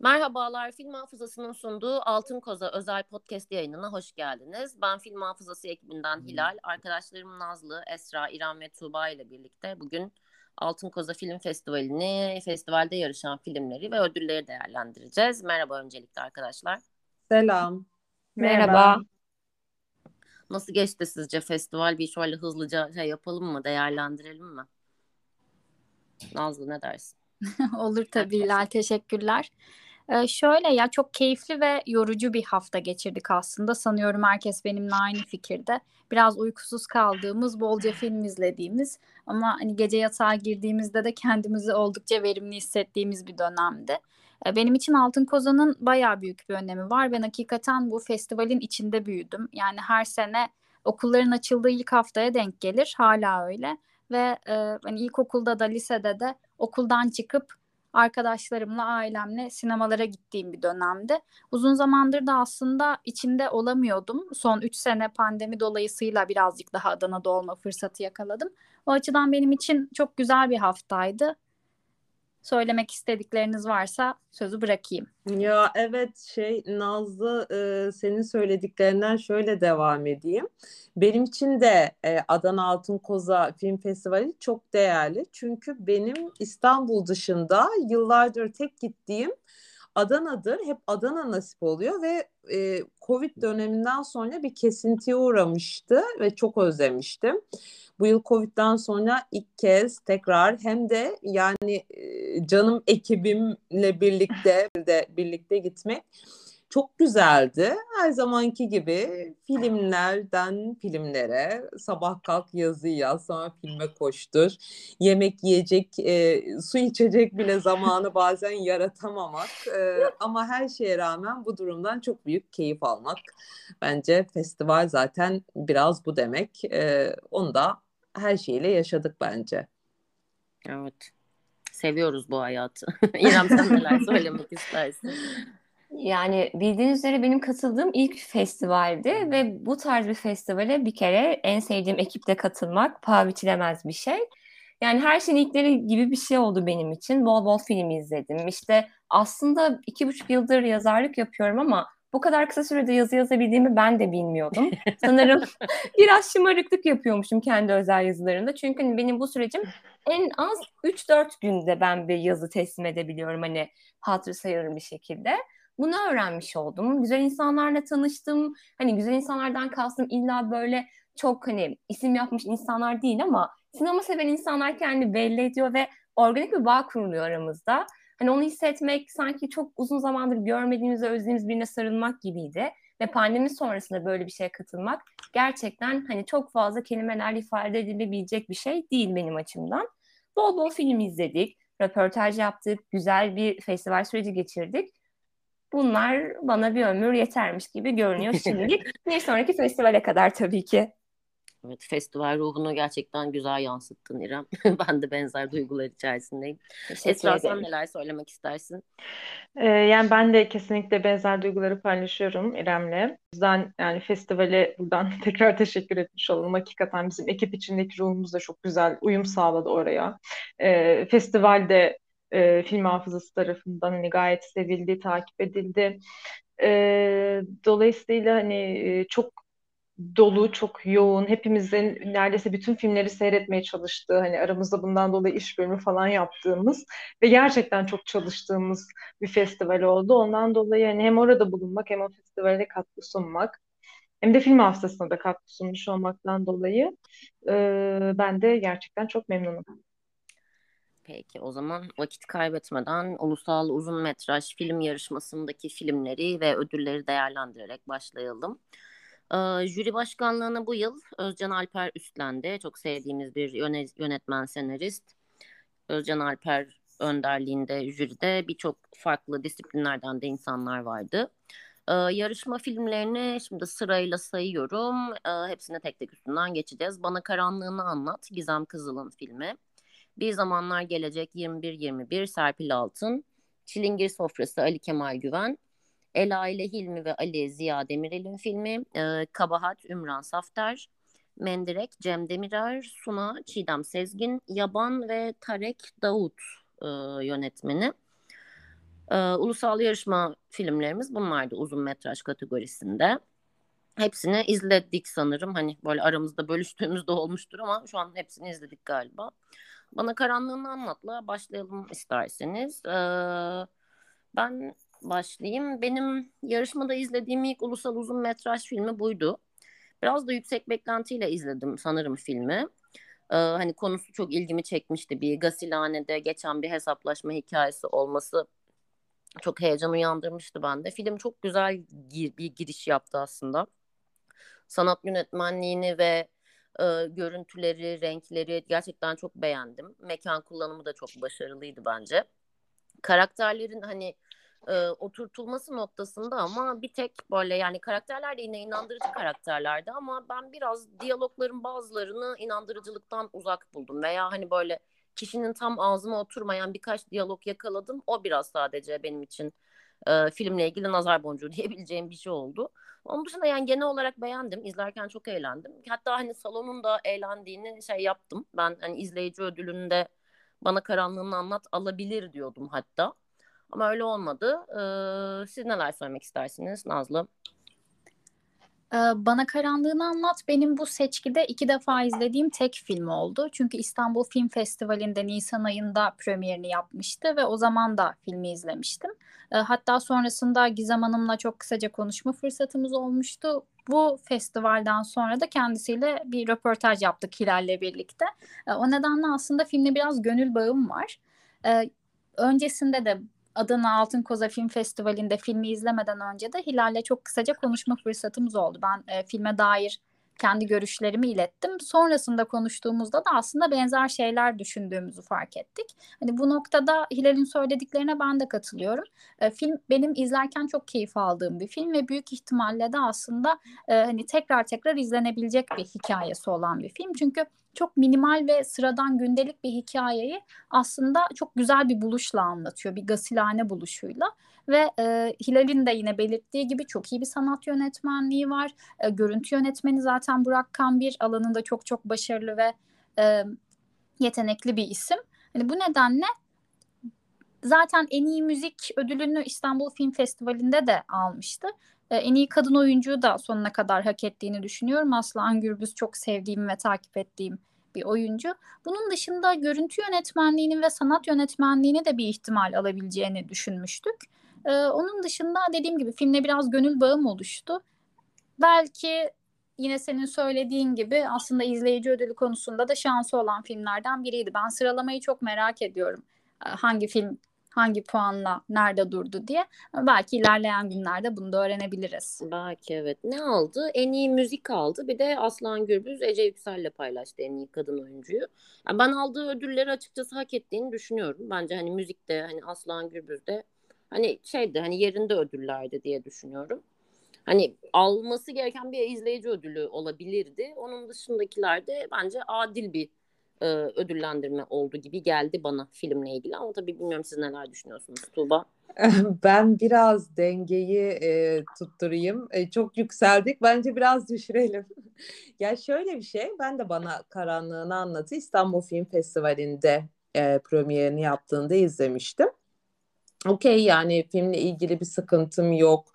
Merhabalar, Film Hafızası'nın sunduğu Altın Koza özel podcast yayınına hoş geldiniz. Ben Film Hafızası ekibinden Hilal, arkadaşlarım Nazlı, Esra, İrem ve Tuğba ile birlikte bugün Altın Koza Film Festivali'ni, festivalde yarışan filmleri ve ödülleri değerlendireceğiz. Merhaba öncelikle arkadaşlar. Selam. Merhaba. Nasıl geçti sizce festival? Bir şöyle hızlıca şey yapalım mı, değerlendirelim mi? Nazlı ne dersin? Olur tabii Hilal, teşekkürler. Ee, şöyle ya çok keyifli ve yorucu bir hafta geçirdik aslında. Sanıyorum herkes benimle aynı fikirde. Biraz uykusuz kaldığımız, bolca film izlediğimiz ama hani gece yatağa girdiğimizde de kendimizi oldukça verimli hissettiğimiz bir dönemdi. Ee, benim için Altın Kozan'ın bayağı büyük bir önemi var. Ben hakikaten bu festivalin içinde büyüdüm. Yani her sene okulların açıldığı ilk haftaya denk gelir. Hala öyle. Ve e, hani ilkokulda da lisede de okuldan çıkıp arkadaşlarımla, ailemle sinemalara gittiğim bir dönemdi. Uzun zamandır da aslında içinde olamıyordum. Son 3 sene pandemi dolayısıyla birazcık daha Adana'da olma fırsatı yakaladım. O açıdan benim için çok güzel bir haftaydı söylemek istedikleriniz varsa sözü bırakayım. Ya evet şey Nazlı e, senin söylediklerinden şöyle devam edeyim. Benim için de e, Adana Altın Koza Film Festivali çok değerli. Çünkü benim İstanbul dışında yıllardır tek gittiğim Adana'dır. Hep Adana nasip oluyor ve e, Covid döneminden sonra bir kesintiye uğramıştı ve çok özlemiştim. Bu yıl Covid'den sonra ilk kez tekrar hem de yani e, canım ekibimle birlikte de birlikte gitmek çok güzeldi. Her zamanki gibi filmlerden filmlere sabah kalk yazı yaz sonra filme koştur. Yemek yiyecek, e, su içecek bile zamanı bazen yaratamamak. E, ama her şeye rağmen bu durumdan çok büyük keyif almak. Bence festival zaten biraz bu demek. E, onu da her şeyle yaşadık bence. Evet. Seviyoruz bu hayatı. İrem sen neler söylemek istersin? Yani bildiğiniz üzere benim katıldığım ilk festivaldi ve bu tarz bir festivale bir kere en sevdiğim ekiple katılmak paha biçilemez bir şey. Yani her şeyin ilkleri gibi bir şey oldu benim için. Bol bol film izledim. İşte aslında iki buçuk yıldır yazarlık yapıyorum ama bu kadar kısa sürede yazı yazabildiğimi ben de bilmiyordum. Sanırım biraz şımarıklık yapıyormuşum kendi özel yazılarımda. Çünkü benim bu sürecim en az 3-4 günde ben bir yazı teslim edebiliyorum hani hatır sayılır bir şekilde. Bunu öğrenmiş oldum. Güzel insanlarla tanıştım. Hani güzel insanlardan kastım illa böyle çok hani isim yapmış insanlar değil ama sinema seven insanlar kendini belli ediyor ve organik bir bağ kuruluyor aramızda. Hani onu hissetmek sanki çok uzun zamandır görmediğimiz özlediğimiz birine sarılmak gibiydi. Ve pandemi sonrasında böyle bir şeye katılmak gerçekten hani çok fazla kelimelerle ifade edilebilecek bir şey değil benim açımdan. Bol bol film izledik, röportaj yaptık, güzel bir festival süreci geçirdik bunlar bana bir ömür yetermiş gibi görünüyor şimdilik. bir sonraki festivale kadar tabii ki. Evet, festival ruhunu gerçekten güzel yansıttın İrem. ben de benzer duygular içerisindeyim. Esra sen neler söylemek istersin? Ee, yani ben de kesinlikle benzer duyguları paylaşıyorum İrem'le. O yüzden yani festivale buradan tekrar teşekkür etmiş olalım. Hakikaten bizim ekip içindeki ruhumuz da çok güzel uyum sağladı oraya. Ee, festivalde e, film hafızası tarafından hani gayet sevildi, takip edildi. E, dolayısıyla hani e, çok dolu, çok yoğun. Hepimizin neredeyse bütün filmleri seyretmeye çalıştığı, hani aramızda bundan dolayı iş bölümü falan yaptığımız ve gerçekten çok çalıştığımız bir festival oldu. Ondan dolayı hani hem orada bulunmak hem o festivale katkı sunmak hem de film hafızasına da katkı sunmuş olmaktan dolayı e, ben de gerçekten çok memnunum. Peki o zaman vakit kaybetmeden ulusal uzun metraj film yarışmasındaki filmleri ve ödülleri değerlendirerek başlayalım. Ee, jüri başkanlığını bu yıl Özcan Alper üstlendi. Çok sevdiğimiz bir yönetmen senarist. Özcan Alper önderliğinde jüride birçok farklı disiplinlerden de insanlar vardı. Ee, yarışma filmlerini şimdi sırayla sayıyorum. Ee, hepsine tek tek üstünden geçeceğiz. Bana Karanlığını Anlat, Gizem Kızıl'ın filmi. Bir Zamanlar Gelecek 21-21 Serpil Altın, Çilingir Sofrası Ali Kemal Güven, Ela ile Hilmi ve Ali Ziya Demirel'in filmi, e, Kabahat Ümran Safter, Mendirek Cem Demirer, Suna Çiğdem Sezgin, Yaban ve Tarek Davut e, yönetmeni. Ee, ulusal yarışma filmlerimiz bunlardı uzun metraj kategorisinde. Hepsini izledik sanırım. Hani böyle aramızda bölüştüğümüz de olmuştur ama şu an hepsini izledik galiba. Bana karanlığını anlatla başlayalım isterseniz. Ee, ben başlayayım. Benim yarışmada izlediğim ilk ulusal uzun metraj filmi buydu. Biraz da yüksek beklentiyle izledim sanırım filmi. Ee, hani konusu çok ilgimi çekmişti. Bir gasilhanede geçen bir hesaplaşma hikayesi olması çok heyecan uyandırmıştı bende. Film çok güzel gir, bir giriş yaptı aslında. Sanat yönetmenliğini ve e, görüntüleri, renkleri gerçekten çok beğendim. Mekan kullanımı da çok başarılıydı bence. Karakterlerin hani e, oturtulması noktasında ama bir tek böyle yani karakterler de yine inandırıcı karakterlerdi ama ben biraz diyalogların bazılarını inandırıcılıktan uzak buldum veya hani böyle kişinin tam ağzıma oturmayan birkaç diyalog yakaladım. O biraz sadece benim için e, filmle ilgili nazar boncuğu diyebileceğim bir şey oldu. Onun dışında yani genel olarak beğendim. İzlerken çok eğlendim. Hatta hani salonun da eğlendiğini şey yaptım. Ben hani izleyici ödülünde bana karanlığını anlat alabilir diyordum hatta. Ama öyle olmadı. Ee, siz neler söylemek istersiniz Nazlı? Bana Karanlığını Anlat benim bu seçkide iki defa izlediğim tek film oldu. Çünkü İstanbul Film Festivali'nde Nisan ayında premierini yapmıştı ve o zaman da filmi izlemiştim. Hatta sonrasında Gizem Hanım'la çok kısaca konuşma fırsatımız olmuştu. Bu festivalden sonra da kendisiyle bir röportaj yaptık Hilal'le birlikte. O nedenle aslında filmle biraz gönül bağım var. Öncesinde de Adana Altın Koza Film Festivali'nde filmi izlemeden önce de Hilal'le çok kısaca konuşma fırsatımız oldu. Ben e, filme dair kendi görüşlerimi ilettim. Sonrasında konuştuğumuzda da aslında benzer şeyler düşündüğümüzü fark ettik. Hani bu noktada Hilal'in söylediklerine ben de katılıyorum. E, film benim izlerken çok keyif aldığım bir film ve büyük ihtimalle de aslında e, hani tekrar tekrar izlenebilecek bir hikayesi olan bir film. Çünkü çok minimal ve sıradan gündelik bir hikayeyi aslında çok güzel bir buluşla anlatıyor. Bir gasilhane buluşuyla ve e, Hilal'in de yine belirttiği gibi çok iyi bir sanat yönetmenliği var. E, görüntü yönetmeni zaten Burak Kambir alanında çok çok başarılı ve e, yetenekli bir isim. Hani bu nedenle zaten en iyi müzik ödülünü İstanbul Film Festivali'nde de almıştı. Ee, en iyi kadın oyuncuyu da sonuna kadar hak ettiğini düşünüyorum. Aslan Gürbüz çok sevdiğim ve takip ettiğim bir oyuncu. Bunun dışında görüntü yönetmenliğini ve sanat yönetmenliğini de bir ihtimal alabileceğini düşünmüştük. Ee, onun dışında dediğim gibi filmle biraz gönül bağım oluştu. Belki yine senin söylediğin gibi aslında izleyici ödülü konusunda da şansı olan filmlerden biriydi. Ben sıralamayı çok merak ediyorum. Ee, hangi film hangi puanla nerede durdu diye. Belki ilerleyen günlerde bunu da öğrenebiliriz. Belki evet. Ne aldı? En iyi müzik aldı. Bir de Aslan Gürbüz Ece Yüksel'le paylaştı en iyi kadın oyuncuyu. Yani ben aldığı ödülleri açıkçası hak ettiğini düşünüyorum. Bence hani müzikte hani Aslan Gürbüz'de hani şeydi hani yerinde ödüllerdi diye düşünüyorum. Hani alması gereken bir izleyici ödülü olabilirdi. Onun dışındakilerde bence adil bir e, ödüllendirme oldu gibi geldi bana filmle ilgili ama tabii bilmiyorum siz neler düşünüyorsunuz Tuğba. Ben biraz dengeyi e, tutturayım. E, çok yükseldik. Bence biraz düşürelim. ya şöyle bir şey. Ben de bana karanlığını anlatı İstanbul Film Festivali'nde e, premierini yaptığında izlemiştim okey yani filmle ilgili bir sıkıntım yok.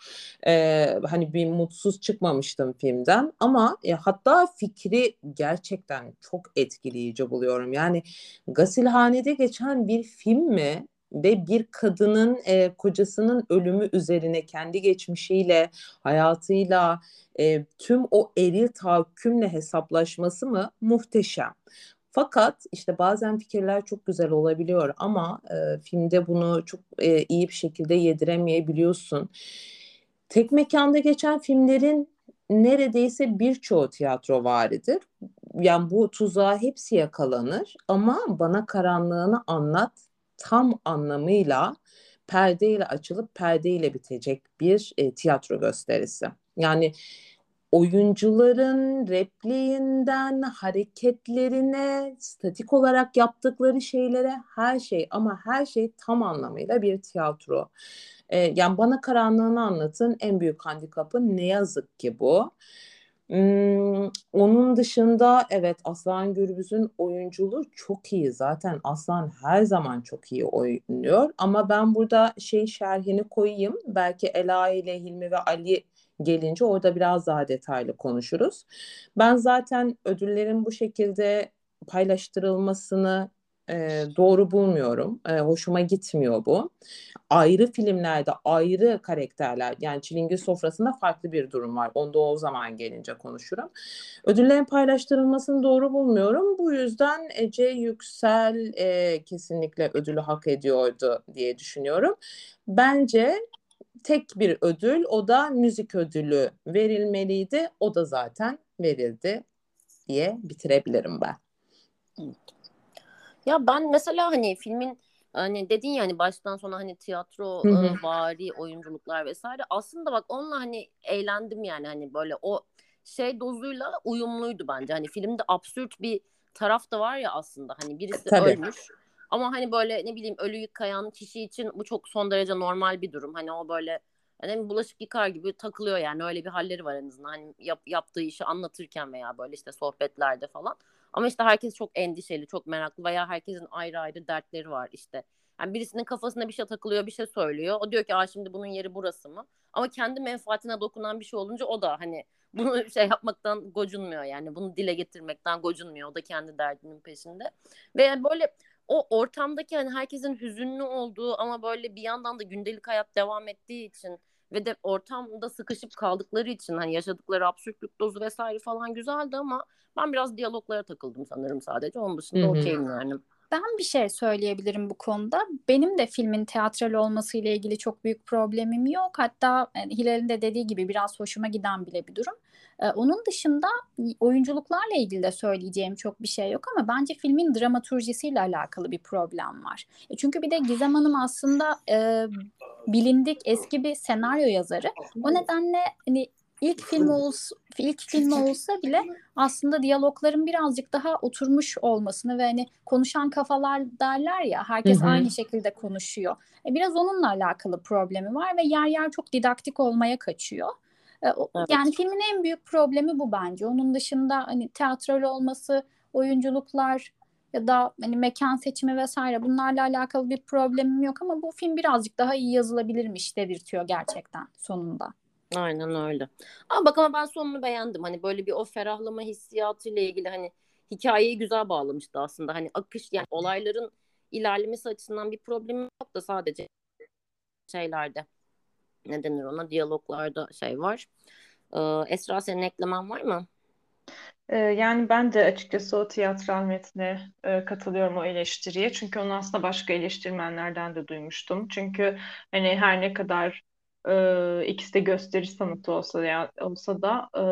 Ee, hani bir mutsuz çıkmamıştım filmden ama e, hatta fikri gerçekten çok etkileyici buluyorum. Yani Gasilhane'de geçen bir film mi ve bir kadının e, kocasının ölümü üzerine kendi geçmişiyle, hayatıyla, e, tüm o eril tahakkümle hesaplaşması mı muhteşem. Fakat işte bazen fikirler çok güzel olabiliyor ama e, filmde bunu çok e, iyi bir şekilde yediremeyebiliyorsun. Tek mekanda geçen filmlerin neredeyse birçoğu tiyatro varidir. Yani bu tuzağa hepsi yakalanır ama bana karanlığını anlat tam anlamıyla perdeyle açılıp perdeyle bitecek bir e, tiyatro gösterisi. Yani oyuncuların repliğinden hareketlerine, statik olarak yaptıkları şeylere her şey ama her şey tam anlamıyla bir tiyatro. Ee, yani bana karanlığını anlatın en büyük handikapı ne yazık ki bu. Hmm, onun dışında evet Aslan Gürbüz'ün oyunculuğu çok iyi. Zaten Aslan her zaman çok iyi oynuyor. Ama ben burada şey şerhini koyayım. Belki Ela ile Hilmi ve Ali gelince orada biraz daha detaylı konuşuruz. Ben zaten ödüllerin bu şekilde paylaştırılmasını e, doğru bulmuyorum. E, hoşuma gitmiyor bu. Ayrı filmlerde ayrı karakterler yani Çilingir Sofrası'nda farklı bir durum var. Onda o zaman gelince konuşurum. Ödüllerin paylaştırılmasını doğru bulmuyorum. Bu yüzden Ece Yüksel e, kesinlikle ödülü hak ediyordu diye düşünüyorum. Bence tek bir ödül o da müzik ödülü verilmeliydi. O da zaten verildi diye bitirebilirim ben. Ya ben mesela hani filmin hani dedin ya hani baştan sona hani tiyatro hı hı. vari oyunculuklar vesaire aslında bak onunla hani eğlendim yani hani böyle o şey dozuyla uyumluydu bence. Hani filmde absürt bir taraf da var ya aslında hani birisi Tabii. ölmüş ama hani böyle ne bileyim ölü yıkayan kişi için bu çok son derece normal bir durum. Hani o böyle yani bulaşık yıkar gibi takılıyor yani öyle bir halleri var en azından. Hani yap, yaptığı işi anlatırken veya böyle işte sohbetlerde falan. Ama işte herkes çok endişeli, çok meraklı veya herkesin ayrı ayrı dertleri var işte. Yani birisinin kafasına bir şey takılıyor, bir şey söylüyor. O diyor ki, "Aa şimdi bunun yeri burası mı?" Ama kendi menfaatine dokunan bir şey olunca o da hani bunu şey yapmaktan gocunmuyor yani. Bunu dile getirmekten gocunmuyor. O da kendi derdinin peşinde. Ve böyle o ortamdaki hani herkesin hüzünlü olduğu ama böyle bir yandan da gündelik hayat devam ettiği için ve de ortamda sıkışıp kaldıkları için hani yaşadıkları absürtlük dozu vesaire falan güzeldi ama ben biraz diyaloglara takıldım sanırım sadece. Onun dışında okeyim yani. Ben bir şey söyleyebilirim bu konuda. Benim de filmin teatral olması ile ilgili çok büyük problemim yok. Hatta yani Hilal'in de dediği gibi biraz hoşuma giden bile bir durum. Ee, onun dışında oyunculuklarla ilgili de söyleyeceğim çok bir şey yok ama bence filmin dramaturjisiyle alakalı bir problem var. E çünkü bir de Gizem Hanım aslında e, bilindik eski bir senaryo yazarı. O nedenle hani ilk film olsa ilk film olsa bile aslında diyalogların birazcık daha oturmuş olmasını ve hani konuşan kafalar derler ya herkes hı hı. aynı şekilde konuşuyor. E, biraz onunla alakalı problemi var ve yer yer çok didaktik olmaya kaçıyor. E, evet. Yani filmin en büyük problemi bu bence. Onun dışında hani teatral olması, oyunculuklar ya da hani mekan seçimi vesaire bunlarla alakalı bir problemim yok ama bu film birazcık daha iyi yazılabilirmiş dedirtiyor gerçekten sonunda. Aynen öyle. Ama bak ama ben sonunu beğendim. Hani böyle bir o ferahlama hissiyatı ile ilgili hani hikayeyi güzel bağlamıştı aslında. Hani akış yani olayların ilerlemesi açısından bir problem yok da sadece şeylerde ne denir ona diyaloglarda şey var. Ee, Esra senin eklemen var mı? Ee, yani ben de açıkçası o tiyatral metne e, katılıyorum o eleştiriye. Çünkü onu aslında başka eleştirmenlerden de duymuştum. Çünkü hani her ne kadar e, ikisi de gösteri sanatı olsa ya olsa da e,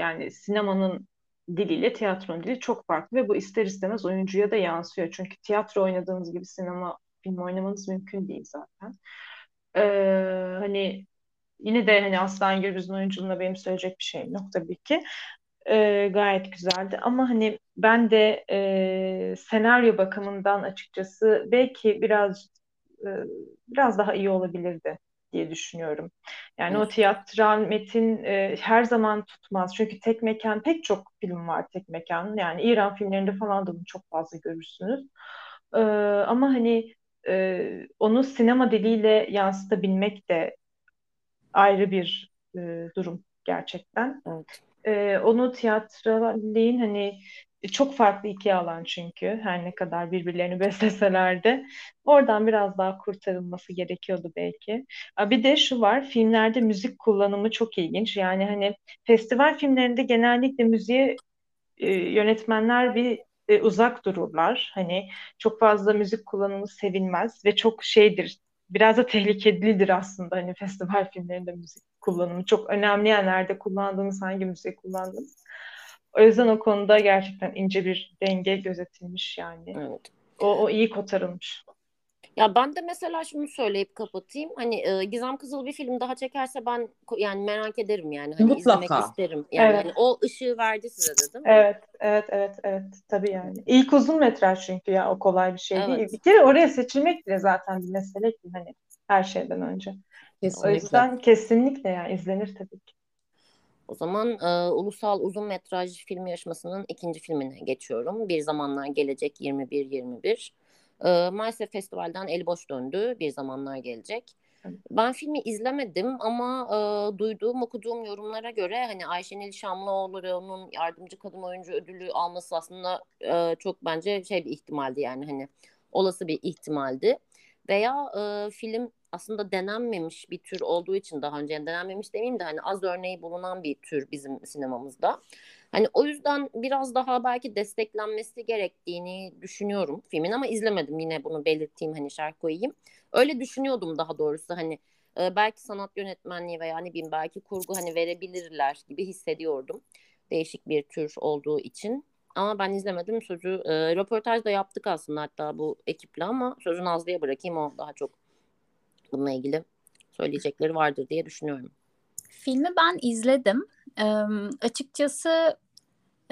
yani sinemanın diliyle tiyatronun dili çok farklı ve bu ister istemez oyuncuya da yansıyor. Çünkü tiyatro oynadığınız gibi sinema film oynamanız mümkün değil zaten. E, hani yine de hani Aslan Gürbüz'ün oyunculuğuna benim söyleyecek bir şeyim yok tabii ki. E, gayet güzeldi ama hani ben de e, senaryo bakımından açıkçası belki biraz biraz daha iyi olabilirdi diye düşünüyorum. Yani evet. o tiyatral metin e, her zaman tutmaz. Çünkü tek mekan pek çok film var tek mekan. Yani İran filmlerinde falan da bunu çok fazla görürsünüz. E, ama hani e, onu sinema diliyle yansıtabilmek de ayrı bir e, durum gerçekten. Evet. E, onu tiyatralliğin hani çok farklı iki alan çünkü her ne kadar birbirlerini besleseler de oradan biraz daha kurtarılması gerekiyordu belki. Bir de şu var filmlerde müzik kullanımı çok ilginç yani hani festival filmlerinde genellikle müziğe e, yönetmenler bir e, uzak dururlar. Hani çok fazla müzik kullanımı sevilmez ve çok şeydir biraz da tehlikelidir aslında hani festival filmlerinde müzik kullanımı. Çok önemli yani nerede kullandığınız, hangi müziği kullandığınız. O yüzden o konuda gerçekten ince bir denge gözetilmiş yani. Evet. O, o iyi kotarılmış. Ya ben de mesela şunu söyleyip kapatayım. Hani e, Gizem Kızıl bir film daha çekerse ben yani merak ederim yani. Hani Mutlaka. izlemek isterim. Yani evet. hani o ışığı verdi size de değil mi? Evet, evet, evet, evet. Tabii yani. İlk uzun metraj çünkü ya o kolay bir şey evet. değil. Bir kere oraya seçilmek bile zaten bir mesele ki hani her şeyden önce. Kesinlikle. O yüzden kesinlikle yani izlenir tabii ki. O zaman e, Ulusal Uzun Metraj Film Yarışması'nın ikinci filmine geçiyorum. Bir Zamanlar Gelecek 21-21. E, maalesef festivalden el boş döndü. Bir Zamanlar Gelecek. Ben filmi izlemedim ama e, duyduğum, okuduğum yorumlara göre hani Ayşenil Şamlıoğlu'nun yardımcı kadın oyuncu ödülü alması aslında e, çok bence şey bir ihtimaldi yani hani olası bir ihtimaldi. Veya e, film aslında denenmemiş bir tür olduğu için daha önce yani denenmemiş demeyeyim de hani az örneği bulunan bir tür bizim sinemamızda. Hani o yüzden biraz daha belki desteklenmesi gerektiğini düşünüyorum filmin ama izlemedim yine bunu belirteyim hani şarkı koyayım. Öyle düşünüyordum daha doğrusu hani e, belki sanat yönetmenliği veya ne bileyim belki kurgu hani verebilirler gibi hissediyordum. Değişik bir tür olduğu için. Ama ben izlemedim sözü. E, röportaj da yaptık aslında hatta bu ekiple ama sözü Nazlı'ya bırakayım o daha çok bununla ilgili söyleyecekleri vardır diye düşünüyorum. Filmi ben izledim. Ee, açıkçası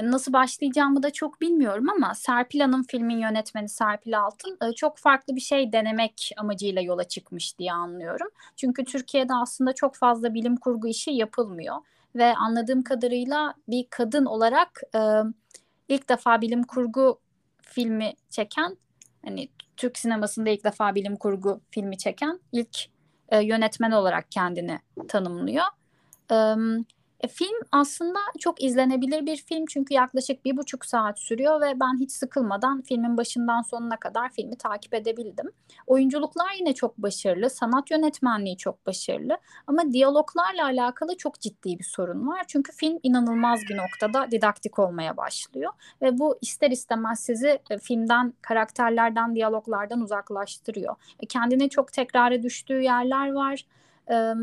nasıl başlayacağımı da çok bilmiyorum ama Serpil Hanım filmin yönetmeni Serpil Altın çok farklı bir şey denemek amacıyla yola çıkmış diye anlıyorum. Çünkü Türkiye'de aslında çok fazla bilim kurgu işi yapılmıyor ve anladığım kadarıyla bir kadın olarak e, ilk defa bilim kurgu filmi çeken hani Türk sinemasında ilk defa bilim kurgu filmi çeken ilk e, yönetmen olarak kendini tanımlıyor. E, e, film aslında çok izlenebilir bir film çünkü yaklaşık bir buçuk saat sürüyor ve ben hiç sıkılmadan filmin başından sonuna kadar filmi takip edebildim. Oyunculuklar yine çok başarılı, sanat yönetmenliği çok başarılı ama diyaloglarla alakalı çok ciddi bir sorun var. Çünkü film inanılmaz bir noktada didaktik olmaya başlıyor ve bu ister istemez sizi e, filmden, karakterlerden, diyaloglardan uzaklaştırıyor. E, kendine çok tekrara düştüğü yerler var. Evet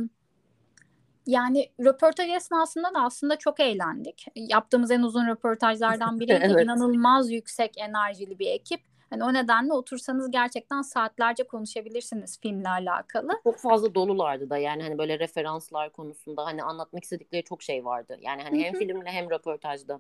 yani röportaj esnasında da aslında çok eğlendik. Yaptığımız en uzun röportajlardan biri evet. inanılmaz yüksek enerjili bir ekip. Hani o nedenle otursanız gerçekten saatlerce konuşabilirsiniz filmle alakalı. Çok fazla dolulardı da yani hani böyle referanslar konusunda hani anlatmak istedikleri çok şey vardı. Yani hani hem filmle hem röportajda.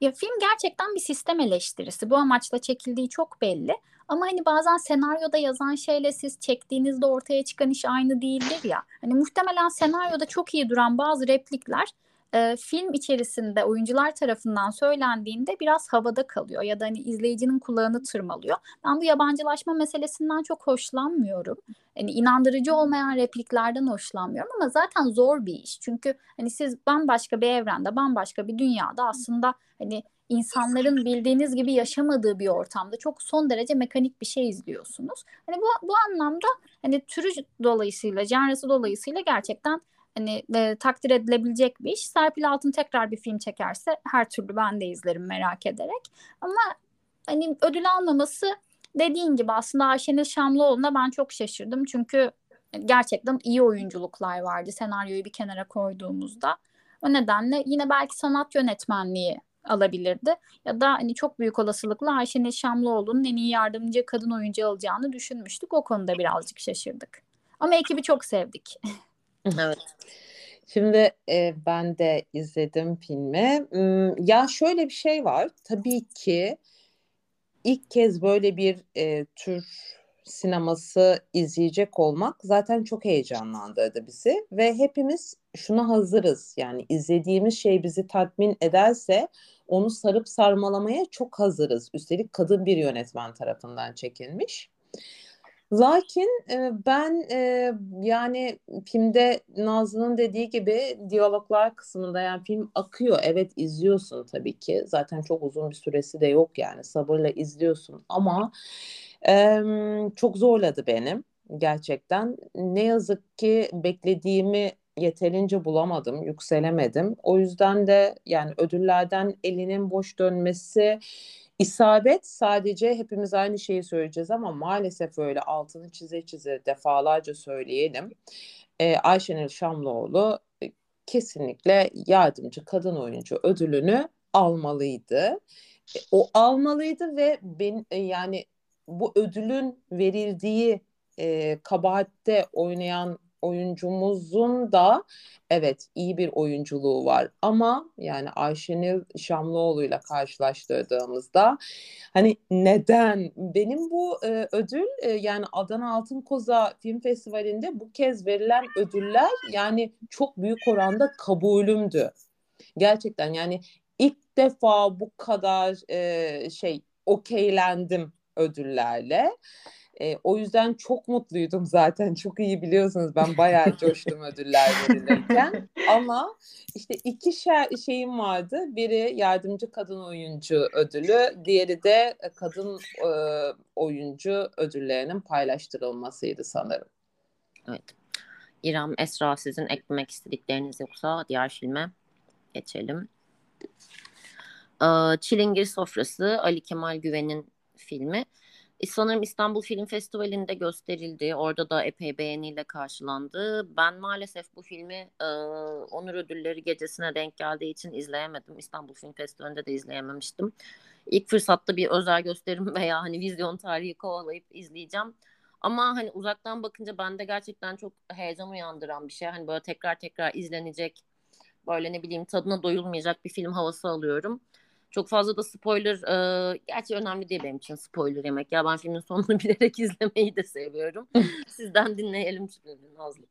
Ya film gerçekten bir sistem eleştirisi. Bu amaçla çekildiği çok belli. Ama hani bazen senaryoda yazan şeyle siz çektiğinizde ortaya çıkan iş aynı değildir ya. Hani muhtemelen senaryoda çok iyi duran bazı replikler e, film içerisinde oyuncular tarafından söylendiğinde biraz havada kalıyor ya da hani izleyicinin kulağını tırmalıyor. Ben bu yabancılaşma meselesinden çok hoşlanmıyorum. Hani inandırıcı olmayan repliklerden hoşlanmıyorum ama zaten zor bir iş. Çünkü hani siz bambaşka bir evrende, bambaşka bir dünyada aslında hani insanların bildiğiniz gibi yaşamadığı bir ortamda çok son derece mekanik bir şey izliyorsunuz. Hani bu bu anlamda hani türü dolayısıyla, janrası dolayısıyla gerçekten hani e, takdir edilebilecek bir iş. Serpil Altın tekrar bir film çekerse her türlü ben de izlerim merak ederek. Ama hani ödül almaması dediğin gibi aslında Ayşenil Şamlıoğlu'na ben çok şaşırdım. Çünkü gerçekten iyi oyunculuklar vardı senaryoyu bir kenara koyduğumuzda. O nedenle yine belki sanat yönetmenliği alabilirdi. Ya da hani çok büyük olasılıkla Ayşenil Şamlıoğlu'nun en iyi yardımcı kadın oyuncu alacağını düşünmüştük. O konuda birazcık şaşırdık. Ama ekibi çok sevdik. evet. Şimdi e, ben de izledim filmi. Ya şöyle bir şey var. Tabii ki ilk kez böyle bir e, tür sineması izleyecek olmak zaten çok heyecanlandırdı bizi ve hepimiz şuna hazırız. Yani izlediğimiz şey bizi tatmin ederse onu sarıp sarmalamaya çok hazırız. Üstelik kadın bir yönetmen tarafından çekilmiş. Lakin e, ben e, yani filmde Nazlı'nın dediği gibi diyaloglar kısmında yani film akıyor. Evet izliyorsun tabii ki. Zaten çok uzun bir süresi de yok yani sabırla izliyorsun ama e, çok zorladı benim gerçekten. Ne yazık ki beklediğimi yeterince bulamadım, yükselemedim. O yüzden de yani ödüllerden elinin boş dönmesi isabet sadece hepimiz aynı şeyi söyleyeceğiz ama maalesef öyle altını çize çize defalarca söyleyelim. Ee, Ayşenil Şamlıoğlu e, kesinlikle yardımcı kadın oyuncu ödülünü almalıydı. E, o almalıydı ve ben e, yani bu ödülün verildiği e, kabahatte oynayan oyuncumuzun da evet iyi bir oyunculuğu var ama yani Ayşenil Şamlıoğlu ile karşılaştırdığımızda hani neden benim bu e, ödül e, yani Adana Altın Koza Film Festivali'nde bu kez verilen ödüller yani çok büyük oranda kabulümdü. Gerçekten yani ilk defa bu kadar e, şey okeylendim ödüllerle. E, o yüzden çok mutluydum zaten. Çok iyi biliyorsunuz ben bayağı coştum ödüller verilirken. Ama işte iki şey, şeyim vardı. Biri yardımcı kadın oyuncu ödülü, diğeri de kadın e, oyuncu ödüllerinin paylaştırılmasıydı sanırım. Evet. İrem, Esra sizin eklemek istedikleriniz yoksa diğer filme geçelim. Çilingir Sofrası Ali Kemal Güven'in filmi. E, sanırım İstanbul Film Festivali'nde gösterildi. Orada da epey beğeniyle karşılandı. Ben maalesef bu filmi e, Onur Ödülleri gecesine denk geldiği için izleyemedim. İstanbul Film Festivali'nde de izleyememiştim. İlk fırsatta bir özel gösterim veya hani vizyon tarihi kovalayıp izleyeceğim. Ama hani uzaktan bakınca bende gerçekten çok heyecan uyandıran bir şey. Hani böyle tekrar tekrar izlenecek, böyle ne bileyim tadına doyulmayacak bir film havası alıyorum. Çok fazla da spoiler, e, gerçi önemli değil benim için spoiler yemek. Ya ben filmin sonunu bilerek izlemeyi de seviyorum. Sizden dinleyelim şimdi Nazlı.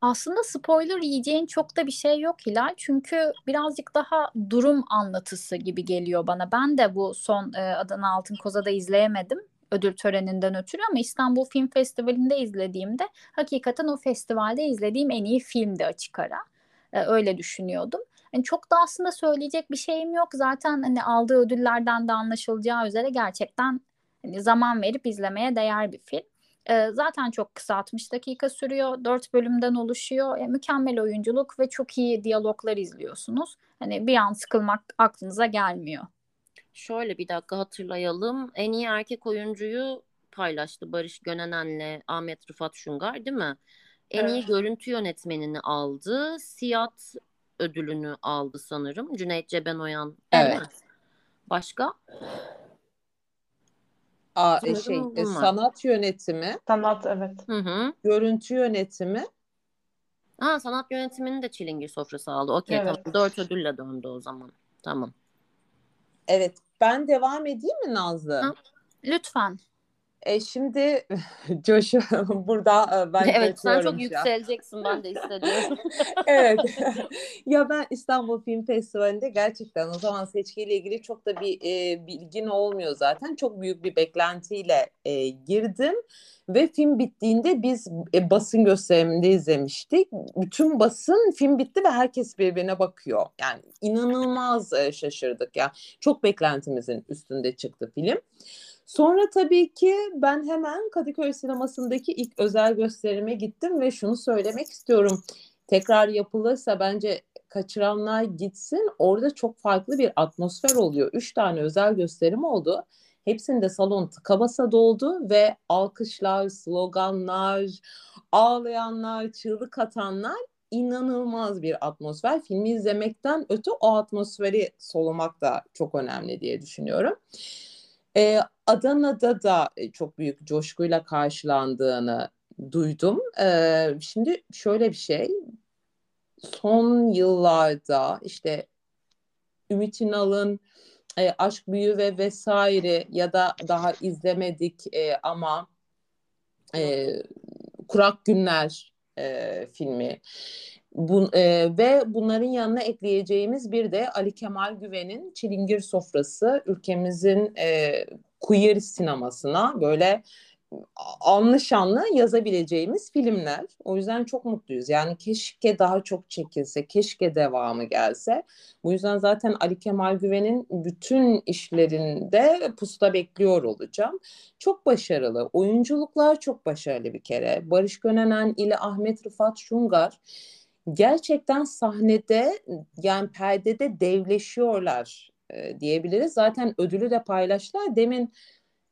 Aslında spoiler yiyeceğin çok da bir şey yok Hilal. Çünkü birazcık daha durum anlatısı gibi geliyor bana. Ben de bu son e, Adana Altın Koza'da izleyemedim ödül töreninden ötürü ama İstanbul Film Festivali'nde izlediğimde hakikaten o festivalde izlediğim en iyi filmdi açık ara. Ee, öyle düşünüyordum. Yani çok da aslında söyleyecek bir şeyim yok. Zaten hani aldığı ödüllerden de anlaşılacağı üzere gerçekten hani zaman verip izlemeye değer bir film. Ee, zaten çok kısa 60 dakika sürüyor. 4 bölümden oluşuyor. E, mükemmel oyunculuk ve çok iyi diyaloglar izliyorsunuz. Hani bir an sıkılmak aklınıza gelmiyor. Şöyle bir dakika hatırlayalım. En iyi erkek oyuncuyu paylaştı Barış Gönenen'le Ahmet Rıfat Şungar değil mi? En iyi görüntü yönetmenini aldı. Siyat ödülünü aldı sanırım. Cüneyt Cebenoyan. Evet. Başka? Aa, e, şey, e, sanat yönetimi. Sanat evet. Hı hı. Görüntü yönetimi. Ha, sanat yönetimini de Çilingir sofrası aldı. Okey evet. tamam. Dört ödülle döndü o zaman. Tamam. Evet. Ben devam edeyim mi Nazlı? Ha, lütfen. E şimdi Josh burada e, ben Evet sen çok yükseleceksin ben de hissediyorum. evet. ya ben İstanbul Film Festivali'nde gerçekten o zaman seçkiyle ilgili çok da bir e, bilgin olmuyor zaten. Çok büyük bir beklentiyle e, girdim ve film bittiğinde biz e, basın gösteriminde izlemiştik. Bütün basın film bitti ve herkes birbirine bakıyor. Yani inanılmaz e, şaşırdık ya. Çok beklentimizin üstünde çıktı film. Sonra tabii ki ben hemen Kadıköy sinemasındaki ilk özel gösterime gittim ve şunu söylemek istiyorum. Tekrar yapılırsa bence kaçıranlar gitsin. Orada çok farklı bir atmosfer oluyor. Üç tane özel gösterim oldu. Hepsinde salon tıka basa doldu ve alkışlar, sloganlar, ağlayanlar, çığlık atanlar inanılmaz bir atmosfer. Filmi izlemekten öte o atmosferi solumak da çok önemli diye düşünüyorum. Ee, Adana'da da e, çok büyük coşkuyla karşılandığını duydum. Şimdi şöyle bir şey, son yıllarda işte Ümit İnal'ın e, Aşk Büyü ve vesaire ya da daha izlemedik e, ama e, Kurak Günler e, filmi bu, e, ve bunların yanına ekleyeceğimiz bir de Ali Kemal Güven'in Çilingir Sofrası ülkemizin e, queer sinemasına böyle anlı şanlı yazabileceğimiz filmler. O yüzden çok mutluyuz. Yani keşke daha çok çekilse, keşke devamı gelse. Bu yüzden zaten Ali Kemal Güven'in bütün işlerinde pusta bekliyor olacağım. Çok başarılı. Oyunculuklar çok başarılı bir kere. Barış Gönenen ile Ahmet Rıfat Şungar gerçekten sahnede yani perdede devleşiyorlar e, diyebiliriz. Zaten ödülü de paylaştılar. Demin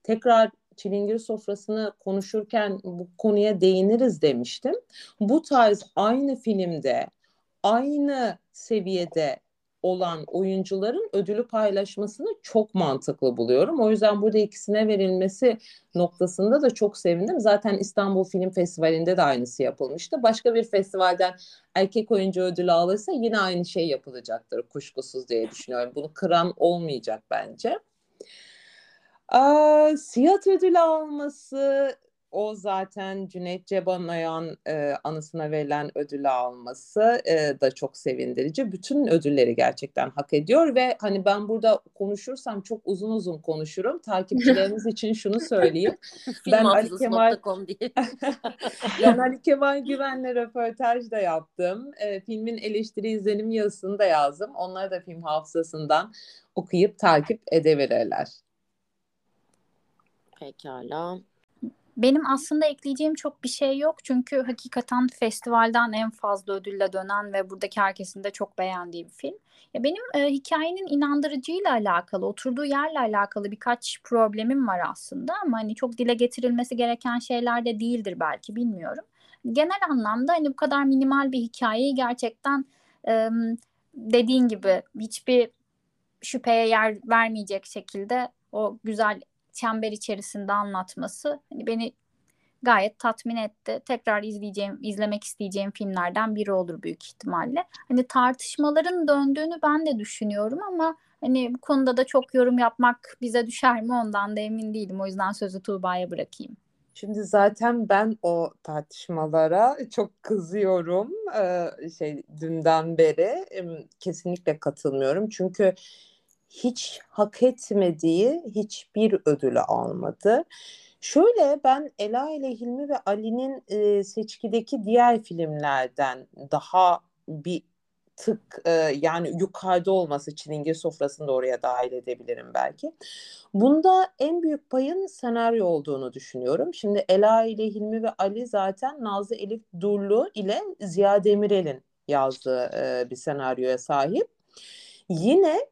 tekrar çilingir sofrasını konuşurken bu konuya değiniriz demiştim. Bu tarz aynı filmde aynı seviyede olan oyuncuların ödülü paylaşmasını çok mantıklı buluyorum. O yüzden burada ikisine verilmesi noktasında da çok sevindim. Zaten İstanbul Film Festivali'nde de aynısı yapılmıştı. Başka bir festivalden erkek oyuncu ödülü alırsa yine aynı şey yapılacaktır kuşkusuz diye düşünüyorum. Bunu kıran olmayacak bence. Aa, Siyat ödülü alması o zaten Cüneyt Cebanay'ın e, anısına verilen ödülü alması e, da çok sevindirici. Bütün ödülleri gerçekten hak ediyor ve hani ben burada konuşursam çok uzun uzun konuşurum. Takipçilerimiz için şunu söyleyeyim. ben Ali Kemal ben Ali Kemal Güven'le röportaj da yaptım. E, filmin eleştiri izlenim yazısını da yazdım. Onları da film hafızasından okuyup takip edebilirler. Pekala. Benim aslında ekleyeceğim çok bir şey yok. Çünkü hakikaten festivalden en fazla ödülle dönen ve buradaki herkesin de çok beğendiği bir film. Ya benim e, hikayenin inandırıcıyla alakalı, oturduğu yerle alakalı birkaç problemim var aslında ama hani çok dile getirilmesi gereken şeyler de değildir belki bilmiyorum. Genel anlamda hani bu kadar minimal bir hikayeyi gerçekten e, dediğin gibi hiçbir şüpheye yer vermeyecek şekilde o güzel çember içerisinde anlatması hani beni gayet tatmin etti. Tekrar izleyeceğim, izlemek isteyeceğim filmlerden biri olur büyük ihtimalle. Hani tartışmaların döndüğünü ben de düşünüyorum ama hani bu konuda da çok yorum yapmak bize düşer mi ondan da emin değilim. O yüzden sözü Tuğba'ya bırakayım. Şimdi zaten ben o tartışmalara çok kızıyorum. Ee, şey dünden beri kesinlikle katılmıyorum. Çünkü hiç hak etmediği hiçbir ödülü almadı. Şöyle ben Ela ile Hilmi ve Ali'nin e, seçkideki diğer filmlerden daha bir tık e, yani yukarıda olması çilingir sofrasını da oraya dahil edebilirim belki. Bunda en büyük payın senaryo olduğunu düşünüyorum. Şimdi Ela ile Hilmi ve Ali zaten Nazlı Elif Durlu ile Ziya Demirel'in yazdığı e, bir senaryoya sahip. Yine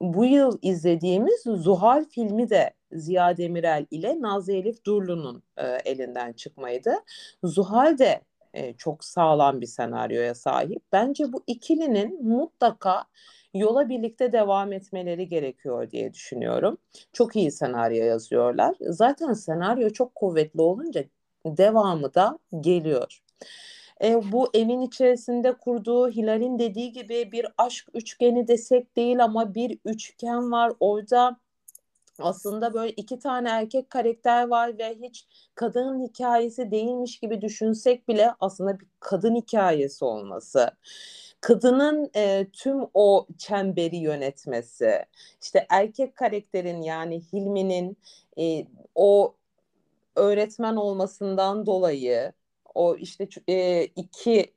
bu yıl izlediğimiz Zuhal filmi de Ziya Demirel ile Nazlı Elif Durlu'nun e, elinden çıkmaydı. Zuhal de e, çok sağlam bir senaryoya sahip. Bence bu ikilinin mutlaka yola birlikte devam etmeleri gerekiyor diye düşünüyorum. Çok iyi senaryo yazıyorlar. Zaten senaryo çok kuvvetli olunca devamı da geliyor. E, bu evin içerisinde kurduğu Hilal'in dediği gibi bir aşk üçgeni desek değil ama bir üçgen var. Orada aslında böyle iki tane erkek karakter var ve hiç kadının hikayesi değilmiş gibi düşünsek bile aslında bir kadın hikayesi olması kadının e, tüm o çemberi yönetmesi, işte erkek karakterin yani Hilmi'nin e, o öğretmen olmasından dolayı o işte e, iki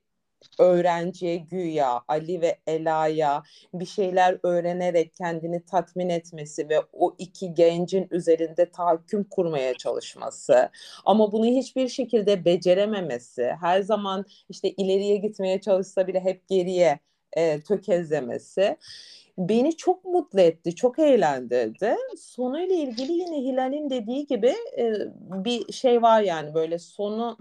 öğrenciye güya Ali ve Ela'ya bir şeyler öğrenerek kendini tatmin etmesi ve o iki gencin üzerinde tahakküm kurmaya çalışması ama bunu hiçbir şekilde becerememesi her zaman işte ileriye gitmeye çalışsa bile hep geriye e, tökezlemesi beni çok mutlu etti, çok eğlendirdi. Sonuyla ilgili yine Hilal'in dediği gibi e, bir şey var yani böyle sonu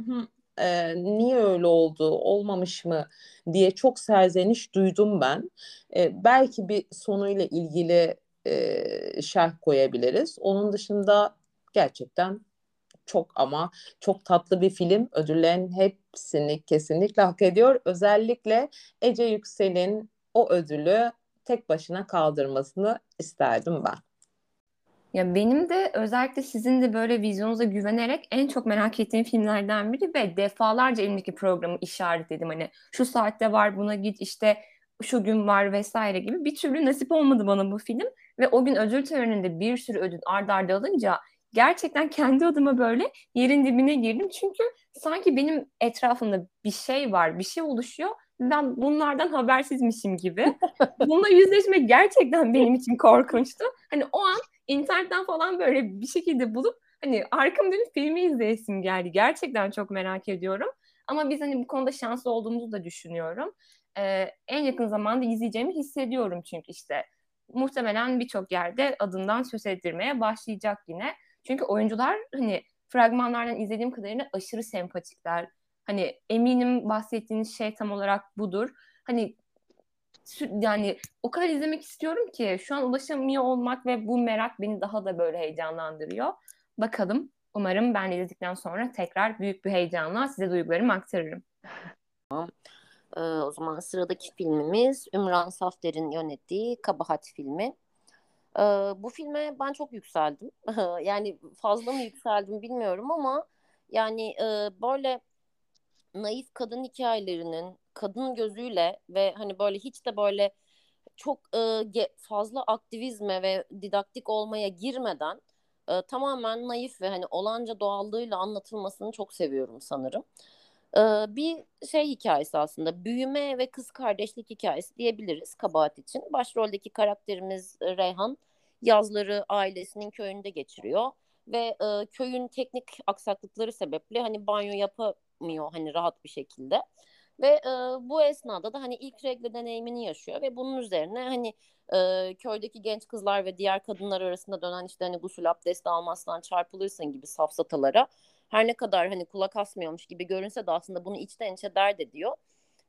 e, niye öyle oldu, olmamış mı diye çok serzeniş duydum ben. E, belki bir sonuyla ilgili e, şerh koyabiliriz. Onun dışında gerçekten çok ama çok tatlı bir film. Ödüllerin hepsini kesinlikle hak ediyor. Özellikle Ece Yüksel'in o ödülü tek başına kaldırmasını isterdim ben. Ya benim de özellikle sizin de böyle vizyonunuza güvenerek en çok merak ettiğim filmlerden biri ve defalarca elimdeki programı işaretledim. Hani şu saatte var buna git işte şu gün var vesaire gibi bir türlü nasip olmadı bana bu film. Ve o gün ödül töreninde bir sürü ödül ard arda alınca gerçekten kendi adıma böyle yerin dibine girdim. Çünkü sanki benim etrafımda bir şey var, bir şey oluşuyor. Ben bunlardan habersizmişim gibi. Bununla yüzleşmek gerçekten benim için korkunçtu. Hani o an internetten falan böyle bir şekilde bulup hani arkam dönüp filmi izleyesim geldi. Gerçekten çok merak ediyorum. Ama biz hani bu konuda şanslı olduğumuzu da düşünüyorum. Ee, en yakın zamanda izleyeceğimi hissediyorum çünkü işte muhtemelen birçok yerde adından söz ettirmeye başlayacak yine. Çünkü oyuncular hani fragmanlardan izlediğim kadarıyla aşırı sempatikler. Hani eminim bahsettiğiniz şey tam olarak budur. Hani yani o kadar izlemek istiyorum ki şu an ulaşamıyor olmak ve bu merak beni daha da böyle heyecanlandırıyor. Bakalım. Umarım ben izledikten sonra tekrar büyük bir heyecanla size duygularımı aktarırım. Ee, o zaman sıradaki filmimiz Ümran Safter'in yönettiği Kabahat filmi. Ee, bu filme ben çok yükseldim. yani fazla mı yükseldim bilmiyorum ama Yani e, böyle naif kadın hikayelerinin kadın gözüyle ve hani böyle hiç de böyle çok e, fazla aktivizme ve didaktik olmaya girmeden e, tamamen naif ve hani olanca doğallığıyla anlatılmasını çok seviyorum sanırım. E, bir şey hikayesi aslında büyüme ve kız kardeşlik hikayesi diyebiliriz kabahat için. Başroldeki karakterimiz Reyhan yazları ailesinin köyünde geçiriyor ve e, köyün teknik aksaklıkları sebeple hani banyo yapamıyor hani rahat bir şekilde. Ve e, bu esnada da hani ilk regle deneyimini yaşıyor ve bunun üzerine hani e, köydeki genç kızlar ve diğer kadınlar arasında dönen işte hani gusül abdesti almazsan çarpılırsın gibi safsatalara her ne kadar hani kulak asmıyormuş gibi görünse de aslında bunu içten içe dert ediyor.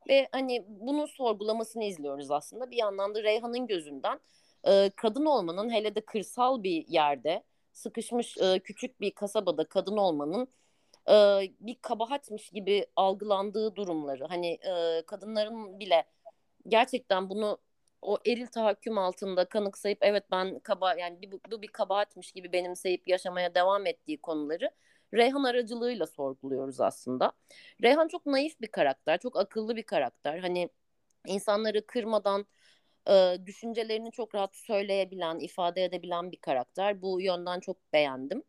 Ve hani bunu sorgulamasını izliyoruz aslında. Bir yandan da Reyhan'ın gözünden e, kadın olmanın hele de kırsal bir yerde sıkışmış e, küçük bir kasabada kadın olmanın e, bir kabahatmiş gibi algılandığı durumları hani e, kadınların bile gerçekten bunu o eril tahakküm altında kanıksayıp evet ben kaba yani bu, bu bir kabahatmiş gibi benimseyip yaşamaya devam ettiği konuları Reyhan aracılığıyla sorguluyoruz aslında. Reyhan çok naif bir karakter, çok akıllı bir karakter. Hani insanları kırmadan e, düşüncelerini çok rahat söyleyebilen, ifade edebilen bir karakter. Bu yönden çok beğendim.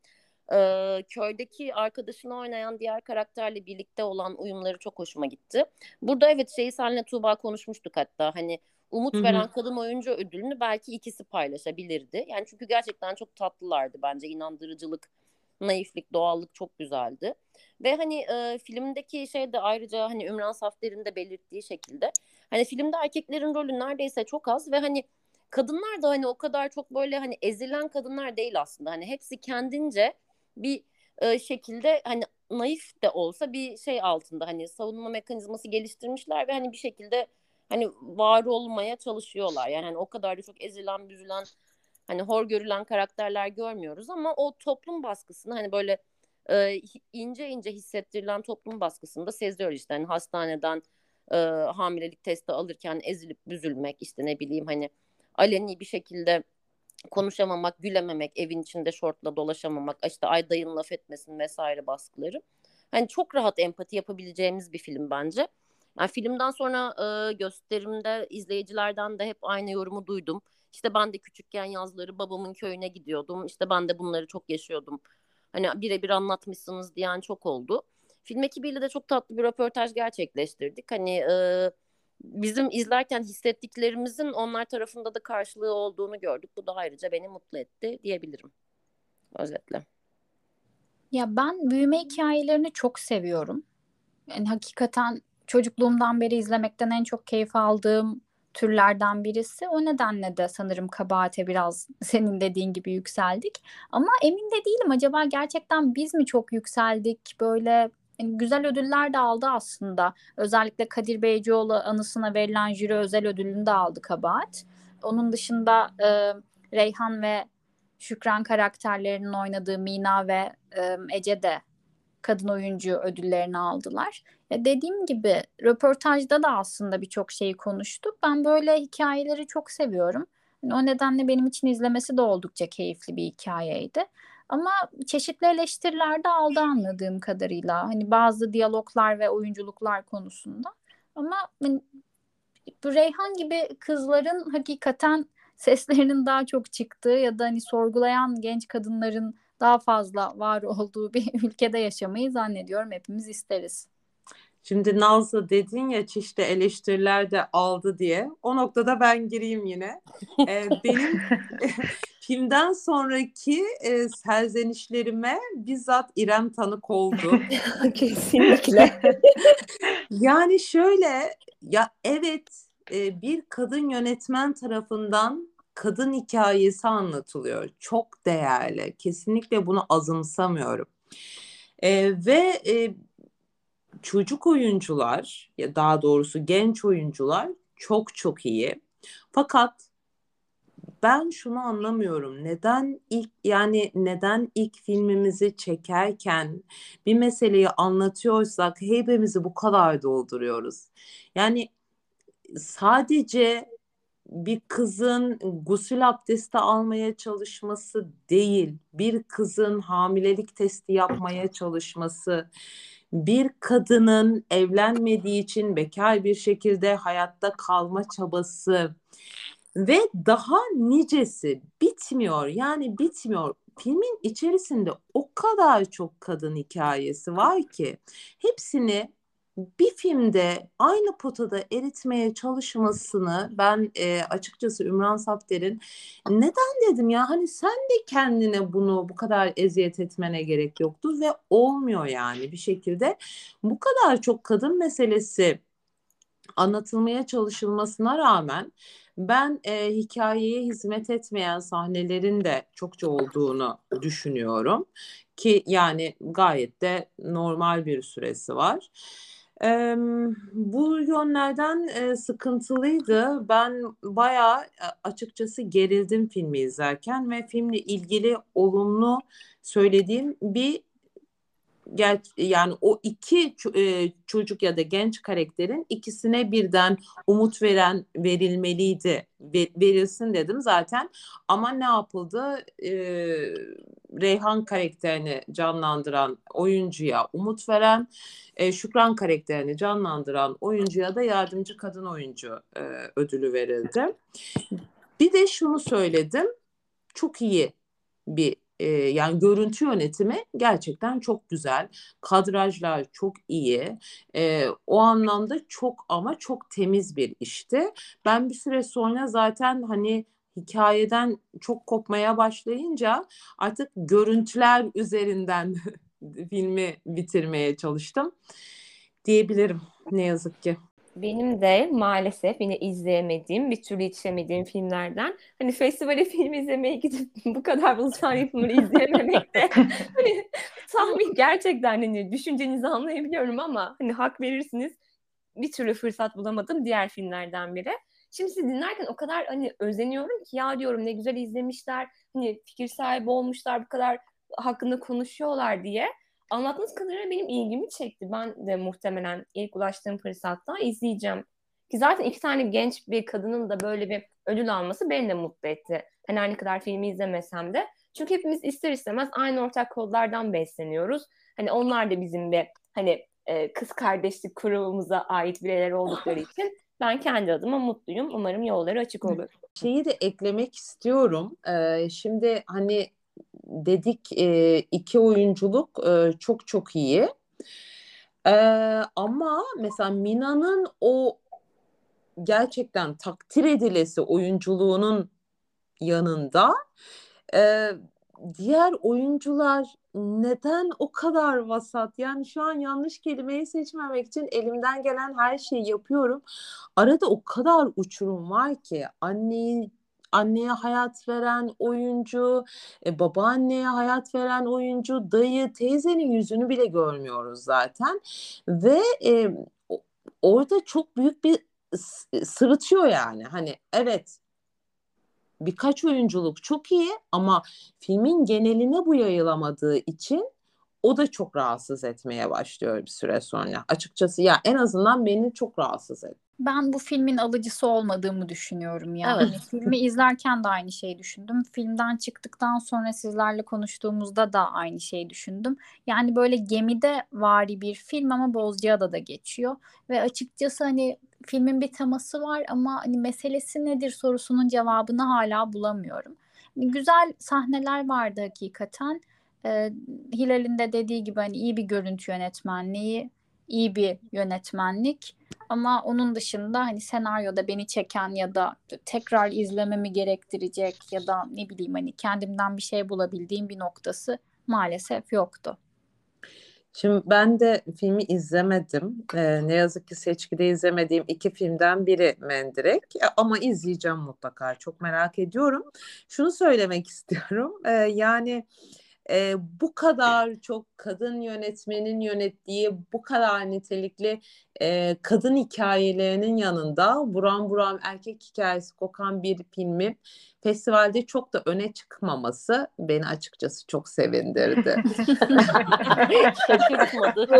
E, köydeki arkadaşını oynayan diğer karakterle birlikte olan uyumları çok hoşuma gitti. Burada evet şeyi senle Tuğba konuşmuştuk hatta hani umut Hı-hı. veren kadın oyuncu ödülünü belki ikisi paylaşabilirdi. Yani çünkü gerçekten çok tatlılardı bence inandırıcılık, naiflik, doğallık çok güzeldi. Ve hani e, filmdeki şey de ayrıca hani Ümran Safder'in de belirttiği şekilde hani filmde erkeklerin rolü neredeyse çok az ve hani kadınlar da hani o kadar çok böyle hani ezilen kadınlar değil aslında. Hani hepsi kendince bir e, şekilde hani naif de olsa bir şey altında hani savunma mekanizması geliştirmişler ve hani bir şekilde hani var olmaya çalışıyorlar. Yani hani o kadar da çok ezilen, büzülen hani hor görülen karakterler görmüyoruz ama o toplum baskısını hani böyle e, ince ince hissettirilen toplum baskısını da seziyoruz işte. Hani hastaneden e, hamilelik testi alırken ezilip büzülmek işte ne bileyim hani aleni bir şekilde konuşamamak, gülememek, evin içinde şortla dolaşamamak, işte ay dayın laf etmesin vesaire baskıları. Hani çok rahat empati yapabileceğimiz bir film bence. Yani filmden sonra e, gösterimde izleyicilerden de hep aynı yorumu duydum. İşte ben de küçükken yazları babamın köyüne gidiyordum. İşte ben de bunları çok yaşıyordum. Hani birebir anlatmışsınız diyen çok oldu. Film ekibiyle de çok tatlı bir röportaj gerçekleştirdik. Hani e, bizim izlerken hissettiklerimizin onlar tarafında da karşılığı olduğunu gördük. Bu da ayrıca beni mutlu etti diyebilirim. Özetle. Ya ben büyüme hikayelerini çok seviyorum. Yani hakikaten çocukluğumdan beri izlemekten en çok keyif aldığım türlerden birisi. O nedenle de sanırım kabahate biraz senin dediğin gibi yükseldik. Ama emin de değilim acaba gerçekten biz mi çok yükseldik böyle yani güzel ödüller de aldı aslında. Özellikle Kadir Beycioğlu anısına verilen jüri özel ödülünü de aldı Kabahat. Onun dışında e, Reyhan ve Şükran karakterlerinin oynadığı Mina ve e, Ece de kadın oyuncu ödüllerini aldılar. Ya dediğim gibi röportajda da aslında birçok şeyi konuştuk. Ben böyle hikayeleri çok seviyorum. Yani o nedenle benim için izlemesi de oldukça keyifli bir hikayeydi. Ama çeşitli eleştiriler de aldı anladığım kadarıyla. Hani bazı diyaloglar ve oyunculuklar konusunda. Ama hani, Reyhan gibi kızların hakikaten seslerinin daha çok çıktığı ya da hani sorgulayan genç kadınların daha fazla var olduğu bir ülkede yaşamayı zannediyorum hepimiz isteriz. Şimdi Nazlı dedin ya çeşitli eleştiriler de aldı diye. O noktada ben gireyim yine. Ee, benim filmden sonraki e, serzenişlerime bizzat İrem tanık oldu. Kesinlikle. yani şöyle ya evet e, bir kadın yönetmen tarafından kadın hikayesi anlatılıyor. Çok değerli. Kesinlikle bunu azımsamıyorum. E, ve e, çocuk oyuncular ya daha doğrusu genç oyuncular çok çok iyi. Fakat ben şunu anlamıyorum. Neden ilk yani neden ilk filmimizi çekerken bir meseleyi anlatıyorsak hepimizi bu kadar dolduruyoruz? Yani sadece bir kızın gusül abdesti almaya çalışması değil, bir kızın hamilelik testi yapmaya çalışması, bir kadının evlenmediği için bekar bir şekilde hayatta kalma çabası ve daha nicesi bitmiyor. Yani bitmiyor. Filmin içerisinde o kadar çok kadın hikayesi var ki hepsini bir filmde aynı potada eritmeye çalışmasını ben e, açıkçası Ümran Safter'in neden dedim ya hani sen de kendine bunu bu kadar eziyet etmene gerek yoktu ve olmuyor yani bir şekilde bu kadar çok kadın meselesi anlatılmaya çalışılmasına rağmen ben e, hikayeye hizmet etmeyen sahnelerin de çokça olduğunu düşünüyorum ki yani gayet de normal bir süresi var. E, bu yönlerden e, sıkıntılıydı. Ben bayağı açıkçası gerildim filmi izlerken ve filmle ilgili olumlu söylediğim bir gel yani o iki e, çocuk ya da genç karakterin ikisine birden umut veren verilmeliydi. Ver, verilsin dedim zaten. Ama ne yapıldı? E, Reyhan karakterini canlandıran oyuncuya umut veren e, Şükran karakterini canlandıran oyuncuya da yardımcı kadın oyuncu e, ödülü verildi. Bir de şunu söyledim. Çok iyi bir yani görüntü yönetimi gerçekten çok güzel. Kadrajlar çok iyi. E, o anlamda çok ama çok temiz bir işti. Ben bir süre sonra zaten hani hikayeden çok kopmaya başlayınca artık görüntüler üzerinden filmi bitirmeye çalıştım diyebilirim ne yazık ki. Benim de maalesef yine izleyemediğim, bir türlü yetişemediğim filmlerden. Hani festivale film izlemeye gidip bu kadar ulusal yapımları izleyememek de hani tahmin gerçekten hani düşüncenizi anlayabiliyorum ama hani hak verirsiniz bir türlü fırsat bulamadım diğer filmlerden biri. Şimdi sizi dinlerken o kadar hani özeniyorum ki ya diyorum ne güzel izlemişler, hani fikir sahibi olmuşlar, bu kadar hakkında konuşuyorlar diye anlattığınız kadarıyla benim ilgimi çekti. Ben de muhtemelen ilk ulaştığım fırsatta izleyeceğim. Ki zaten iki tane genç bir kadının da böyle bir ödül alması beni de mutlu etti. Hani her ne kadar filmi izlemesem de. Çünkü hepimiz ister istemez aynı ortak kodlardan besleniyoruz. Hani onlar da bizim bir hani e, kız kardeşlik kurumumuza ait bireyler oldukları için ben kendi adıma mutluyum. Umarım yolları açık olur. Şeyi de eklemek istiyorum. Ee, şimdi hani dedik e, iki oyunculuk e, çok çok iyi. E, ama mesela Mina'nın o gerçekten takdir edilesi oyunculuğunun yanında e, diğer oyuncular neden o kadar vasat? Yani şu an yanlış kelimeyi seçmemek için elimden gelen her şeyi yapıyorum. Arada o kadar uçurum var ki anneyi anneye hayat veren oyuncu, e, babaanneye hayat veren oyuncu, dayı, teyzenin yüzünü bile görmüyoruz zaten. Ve e, orada çok büyük bir sırıtıyor yani. Hani evet birkaç oyunculuk çok iyi ama filmin geneline bu yayılamadığı için o da çok rahatsız etmeye başlıyor bir süre sonra. Açıkçası ya en azından beni çok rahatsız etti. Ben bu filmin alıcısı olmadığımı düşünüyorum yani. Evet. Filmi izlerken de aynı şeyi düşündüm. Filmden çıktıktan sonra sizlerle konuştuğumuzda da aynı şeyi düşündüm. Yani böyle gemide vari bir film ama Bozcaada'da geçiyor ve açıkçası hani filmin bir teması var ama hani meselesi nedir sorusunun cevabını hala bulamıyorum. Güzel sahneler vardı hakikaten. Ee, Hilal'in de dediği gibi hani iyi bir görüntü yönetmenliği, iyi bir yönetmenlik ama onun dışında hani senaryoda beni çeken ya da tekrar izlememi gerektirecek ya da ne bileyim hani kendimden bir şey bulabildiğim bir noktası maalesef yoktu. Şimdi ben de filmi izlemedim. Ee, ne yazık ki seçkide izlemediğim iki filmden biri Mendirek. Ama izleyeceğim mutlaka. Çok merak ediyorum. Şunu söylemek istiyorum. Ee, yani e, bu kadar çok kadın yönetmenin yönettiği bu kadar nitelikli e, kadın hikayelerinin yanında buram buram erkek hikayesi kokan bir filmi festivalde çok da öne çıkmaması beni açıkçası çok sevindirdi. Şaşırtmadı.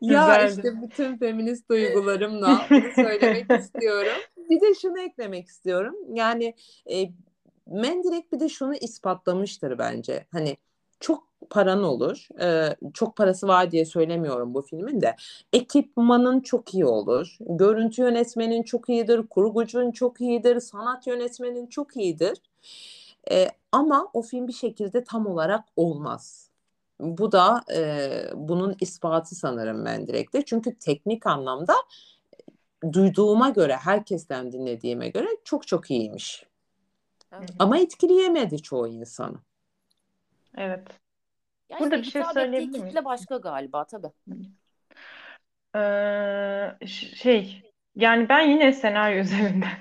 ya Güzeldi. işte bütün feminist duygularımla bunu söylemek istiyorum. Bir de şunu eklemek istiyorum. Yani e, Mendirek bir de şunu ispatlamıştır bence. Hani çok paran olur. E, çok parası var diye söylemiyorum bu filmin de. Ekipmanın çok iyi olur. Görüntü yönetmenin çok iyidir. Kurgucun çok iyidir. Sanat yönetmenin çok iyidir. E, ama o film bir şekilde tam olarak olmaz. Bu da e, bunun ispatı sanırım Mendirek'te. Çünkü teknik anlamda duyduğuma göre, herkesten dinlediğime göre çok çok iyiymiş. Evet. Ama etkileyemedi çoğu insanı. Evet. Ya Burada bir şey söyleyebilir miyim? başka galiba tabii. Ee, şey yani ben yine senaryo üzerinden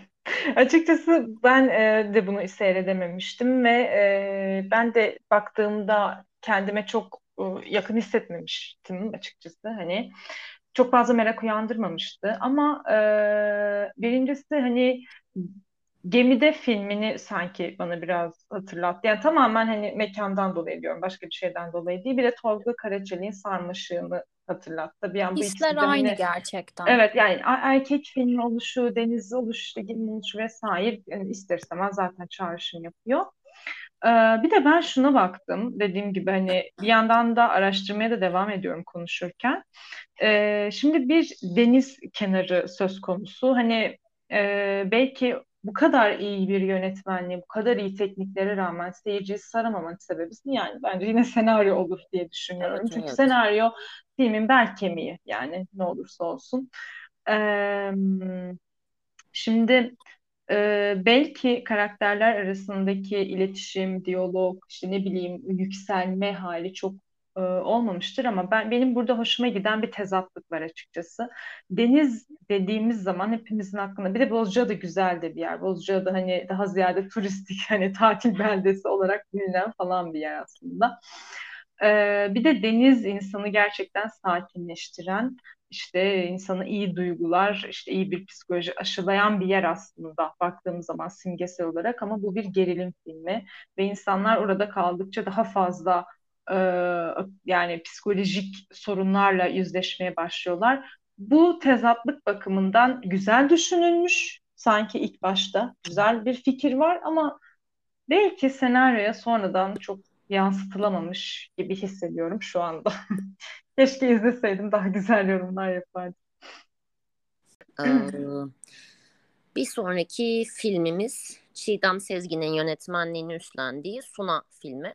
açıkçası ben e, de bunu seyredememiştim ve e, ben de baktığımda kendime çok e, yakın hissetmemiştim açıkçası hani çok fazla merak uyandırmamıştı ama e, birincisi hani Gemide filmini sanki bana biraz hatırlattı. Yani tamamen hani mekandan dolayı diyorum. Başka bir şeyden dolayı değil. Bir de Tolga Karaçalık'ın sarmaşığını hatırlattı. Bir an bu Hisler aynı hani gerçekten. Evet yani a- erkek filmi oluşu, deniz oluşu, gemi oluşu vesaire yani ister istemez zaten çağrışım yapıyor. Ee, bir de ben şuna baktım. Dediğim gibi hani bir yandan da araştırmaya da devam ediyorum konuşurken. Ee, şimdi bir deniz kenarı söz konusu. Hani e, belki bu kadar iyi bir yönetmenliğe, bu kadar iyi tekniklere rağmen seyirciyi saramamanın sebebi yani bence yine senaryo olur diye düşünüyorum. Evet, Çünkü evet. senaryo filmin bel kemiği yani ne olursa olsun. Ee, şimdi e, belki karakterler arasındaki iletişim, diyalog, işte ne bileyim yükselme hali çok e, olmamıştır ama ben benim burada hoşuma giden bir tezatlık var açıkçası. Deniz dediğimiz zaman hepimizin aklına bir de Bozcaada güzel de bir yer. Bozcaada hani daha ziyade turistik hani tatil beldesi olarak bilinen falan bir yer aslında. Ee, bir de deniz insanı gerçekten sakinleştiren, işte insana iyi duygular, işte iyi bir psikoloji aşılayan bir yer aslında baktığımız zaman simgesel olarak ama bu bir gerilim filmi ve insanlar orada kaldıkça daha fazla e, yani psikolojik sorunlarla yüzleşmeye başlıyorlar. Bu tezatlık bakımından güzel düşünülmüş sanki ilk başta güzel bir fikir var ama belki senaryoya sonradan çok yansıtılamamış gibi hissediyorum şu anda. Keşke izleseydim daha güzel yorumlar yapardım. Ee, bir sonraki filmimiz Çiğdem Sezgin'in yönetmenliğini üstlendiği Suna filmi.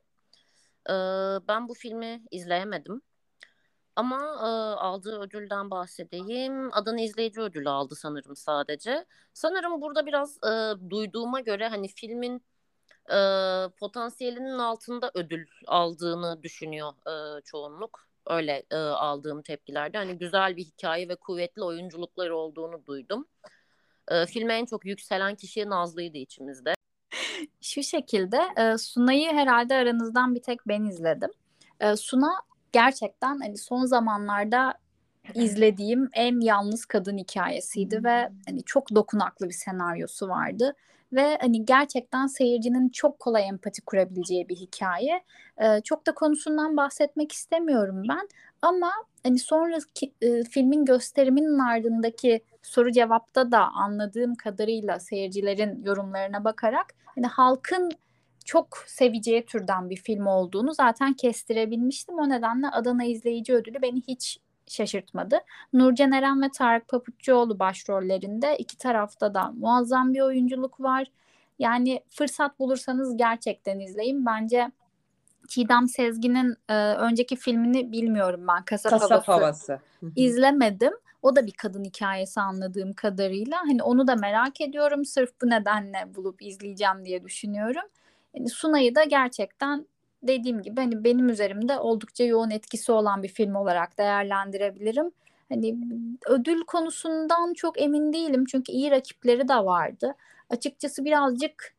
Ben bu filmi izleyemedim. Ama e, aldığı ödülden bahsedeyim. Adana izleyici ödülü aldı sanırım sadece. Sanırım burada biraz e, duyduğuma göre hani filmin e, potansiyelinin altında ödül aldığını düşünüyor e, çoğunluk. Öyle e, aldığım tepkilerde. Hani güzel bir hikaye ve kuvvetli oyunculukları olduğunu duydum. E, filme en çok yükselen kişi Nazlı'ydı içimizde. Şu şekilde e, Suna'yı herhalde aranızdan bir tek ben izledim. E, Suna gerçekten hani son zamanlarda izlediğim en yalnız kadın hikayesiydi ve hani çok dokunaklı bir senaryosu vardı ve hani gerçekten seyircinin çok kolay empati kurabileceği bir hikaye. Ee, çok da konusundan bahsetmek istemiyorum ben ama hani sonraki e, filmin gösteriminin ardındaki soru cevapta da anladığım kadarıyla seyircilerin yorumlarına bakarak hani halkın çok seveceği türden bir film olduğunu zaten kestirebilmiştim. O nedenle Adana izleyici ödülü beni hiç şaşırtmadı. Nurcan Eren ve Tarık Papuççuoğlu başrollerinde iki tarafta da muazzam bir oyunculuk var. Yani fırsat bulursanız gerçekten izleyin. Bence Çiğdem Sezgin'in e, önceki filmini bilmiyorum ben. Kasap, Kasap Havası. havası. İzlemedim. O da bir kadın hikayesi anladığım kadarıyla. Hani onu da merak ediyorum. Sırf bu nedenle bulup izleyeceğim diye düşünüyorum. Yani Sunay'ı da gerçekten dediğim gibi hani benim üzerimde oldukça yoğun etkisi olan bir film olarak değerlendirebilirim. Hani ödül konusundan çok emin değilim çünkü iyi rakipleri de vardı. Açıkçası birazcık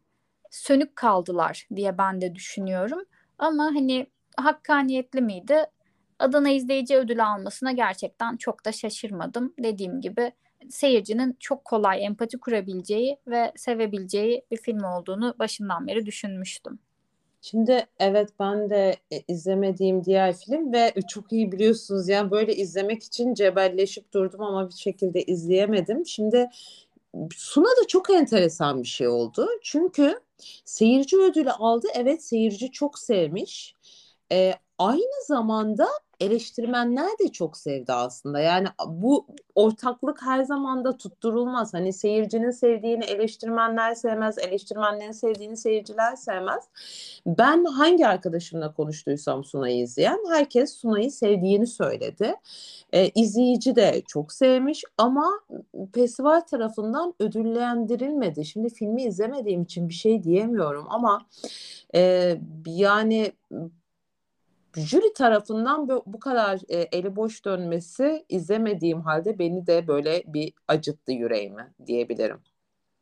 sönük kaldılar diye ben de düşünüyorum. Ama hani hakkaniyetli miydi? Adana izleyici ödülü almasına gerçekten çok da şaşırmadım. Dediğim gibi seyircinin çok kolay empati kurabileceği ve sevebileceği bir film olduğunu başından beri düşünmüştüm. Şimdi evet ben de e, izlemediğim diğer film ve çok iyi biliyorsunuz yani böyle izlemek için cebelleşip durdum ama bir şekilde izleyemedim. Şimdi Suna da çok enteresan bir şey oldu. Çünkü seyirci ödülü aldı. Evet seyirci çok sevmiş. Ee, aynı zamanda eleştirmenler de çok sevdi aslında. Yani bu ortaklık her zaman da tutturulmaz. Hani seyircinin sevdiğini eleştirmenler sevmez, eleştirmenlerin sevdiğini seyirciler sevmez. Ben hangi arkadaşımla konuştuysam Sunay'ı izleyen herkes Sunay'ı sevdiğini söyledi. Ee, izleyici de çok sevmiş ama festival tarafından ödüllendirilmedi. Şimdi filmi izlemediğim için bir şey diyemiyorum ama e, yani jüri tarafından bu, bu kadar e, eli boş dönmesi izlemediğim halde beni de böyle bir acıttı yüreğimi diyebilirim.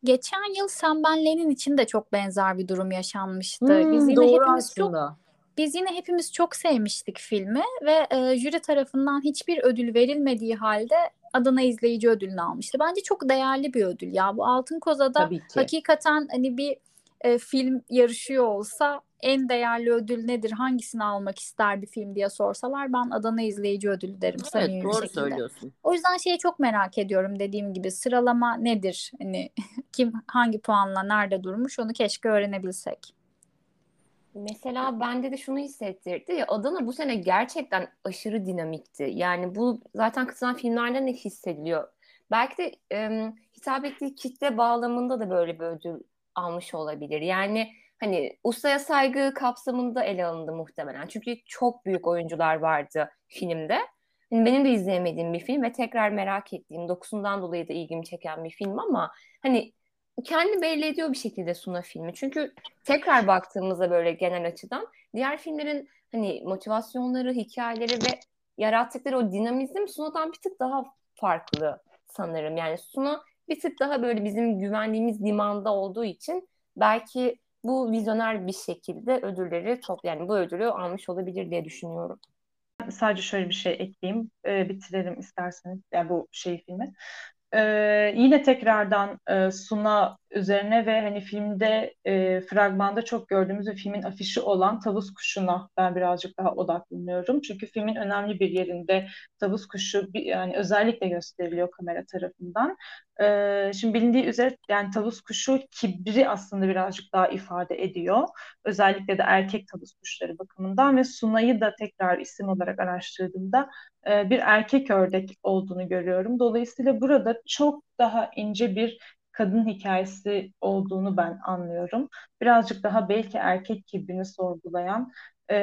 Geçen yıl Sen Ben Lenin için de çok benzer bir durum yaşanmıştı. Hmm, biz yine doğru hepimiz aslında. çok biz yine hepimiz çok sevmiştik filmi ve e, jüri tarafından hiçbir ödül verilmediği halde Adana izleyici ödülünü almıştı. Bence çok değerli bir ödül ya. Bu Altın Koza'da hakikaten hani bir e, film yarışıyor olsa en değerli ödül nedir, hangisini almak ister bir film diye sorsalar ben Adana izleyici ödülü derim. Evet doğru şekilde. söylüyorsun. O yüzden şeyi çok merak ediyorum dediğim gibi sıralama nedir? Hani kim hangi puanla nerede durmuş onu keşke öğrenebilsek. Mesela bende de şunu hissettirdi. Ya Adana bu sene gerçekten aşırı dinamikti. Yani bu zaten katılan filmlerden de hissediliyor. Belki de e, hitap ettiği kitle bağlamında da böyle bir ödül almış olabilir. Yani hani ustaya saygı kapsamında ele alındı muhtemelen. Çünkü çok büyük oyuncular vardı filmde. Yani benim de izleyemediğim bir film ve tekrar merak ettiğim, dokusundan dolayı da ilgimi çeken bir film ama hani kendi belli ediyor bir şekilde Suna filmi. Çünkü tekrar baktığımızda böyle genel açıdan diğer filmlerin hani motivasyonları, hikayeleri ve yarattıkları o dinamizm Suna'dan bir tık daha farklı sanırım. Yani Suna bir tık daha böyle bizim güvendiğimiz limanda olduğu için belki bu vizyoner bir şekilde ödülleri top yani bu ödülü almış olabilir diye düşünüyorum. Sadece şöyle bir şey ekleyeyim, e, bitirelim isterseniz yani bu şey filmi. Ee, yine tekrardan e, Suna üzerine ve hani filmde e, fragmanda çok gördüğümüz ve filmin afişi olan tavus kuşuna ben birazcık daha odaklanıyorum. Çünkü filmin önemli bir yerinde tavus kuşu bir, yani özellikle gösteriliyor kamera tarafından. Ee, şimdi bilindiği üzere yani tavus kuşu kibri aslında birazcık daha ifade ediyor. Özellikle de erkek tavus kuşları bakımından ve Suna'yı da tekrar isim olarak araştırdığımda e, bir erkek ördek olduğunu görüyorum. Dolayısıyla burada çok daha ince bir kadın hikayesi olduğunu ben anlıyorum. Birazcık daha belki erkek kibrini sorgulayan e,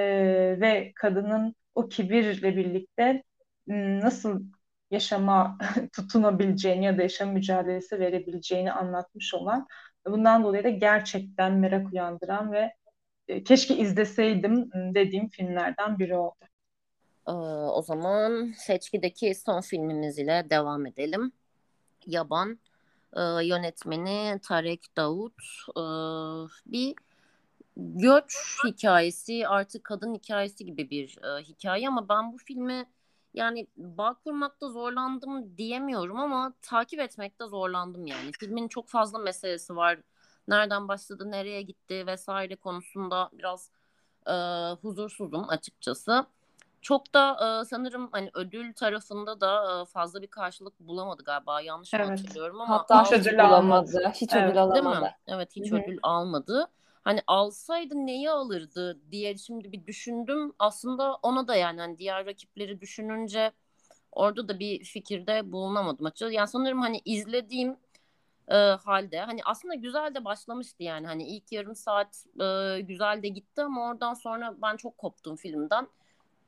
ve kadının o kibirle birlikte nasıl yaşama tutunabileceğini ya da yaşam mücadelesi verebileceğini anlatmış olan bundan dolayı da gerçekten merak uyandıran ve e, keşke izleseydim dediğim filmlerden biri oldu. Ee, o zaman seçkideki son filmimiz ile devam edelim. Yaban e, yönetmeni Tarek Davut e, bir göç hikayesi artık kadın hikayesi gibi bir e, hikaye ama ben bu filmi yani bağ kurmakta zorlandım diyemiyorum ama takip etmekte zorlandım yani. Filmin çok fazla meselesi var. Nereden başladı, nereye gitti vesaire konusunda biraz e, huzursuzum açıkçası. Çok da e, sanırım hani ödül tarafında da e, fazla bir karşılık bulamadı galiba. Yanlış mı evet. hatırlıyorum ama hatta hiç ödül almadı. Hiç evet. ödül alamadı. Değil mi? Evet, hiç Hı-hı. ödül almadı. Hani alsaydı neyi alırdı diye şimdi bir düşündüm. Aslında ona da yani hani diğer rakipleri düşününce orada da bir fikirde bulunamadım açıkçası. Yani sanırım hani izlediğim e, halde hani aslında güzel de başlamıştı yani hani ilk yarım saat e, güzel de gitti ama oradan sonra ben çok koptum filmden.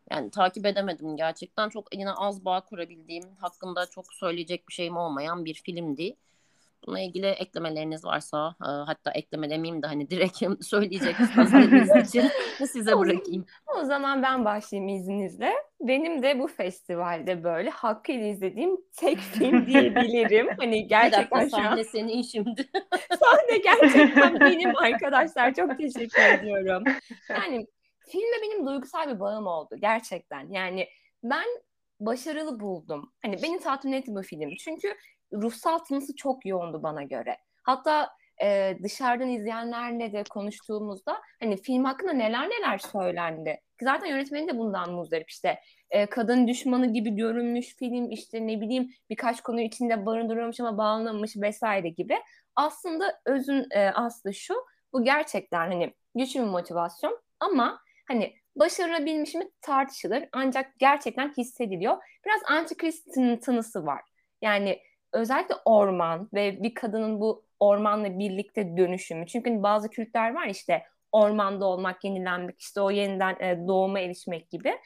Yani takip edemedim gerçekten. Çok yine az bağ kurabildiğim, hakkında çok söyleyecek bir şeyim olmayan bir filmdi. Buna ilgili eklemeleriniz varsa e, hatta ekleme demeyeyim de hani direkt söyleyecek için size bırakayım. O zaman ben başlayayım izninizle. Benim de bu festivalde böyle hakkıyla izlediğim tek film diyebilirim. Hani gerçekten şu an. Sahne senin şimdi. sahne gerçekten benim arkadaşlar. Çok teşekkür ediyorum. Yani filmle benim duygusal bir bağım oldu gerçekten. Yani ben başarılı buldum. Hani beni tatmin etti bu film. Çünkü ruhsal tınısı çok yoğundu bana göre. Hatta e, dışarıdan izleyenlerle de konuştuğumuzda hani film hakkında neler neler söylendi. Zaten yönetmeni de bundan muzdarip işte e, kadın düşmanı gibi görünmüş film işte ne bileyim birkaç konuyu içinde barındırıyormuş ama bağlanmamış vesaire gibi. Aslında özün e, aslı şu bu gerçekten hani güçlü bir motivasyon ama hani başarabilmiş mi tartışılır ancak gerçekten hissediliyor. Biraz antikrist tınısı var. Yani özellikle orman ve bir kadının bu ormanla birlikte dönüşümü. Çünkü hani bazı kültler var işte ormanda olmak, yenilenmek, işte o yeniden e, doğuma erişmek gibi.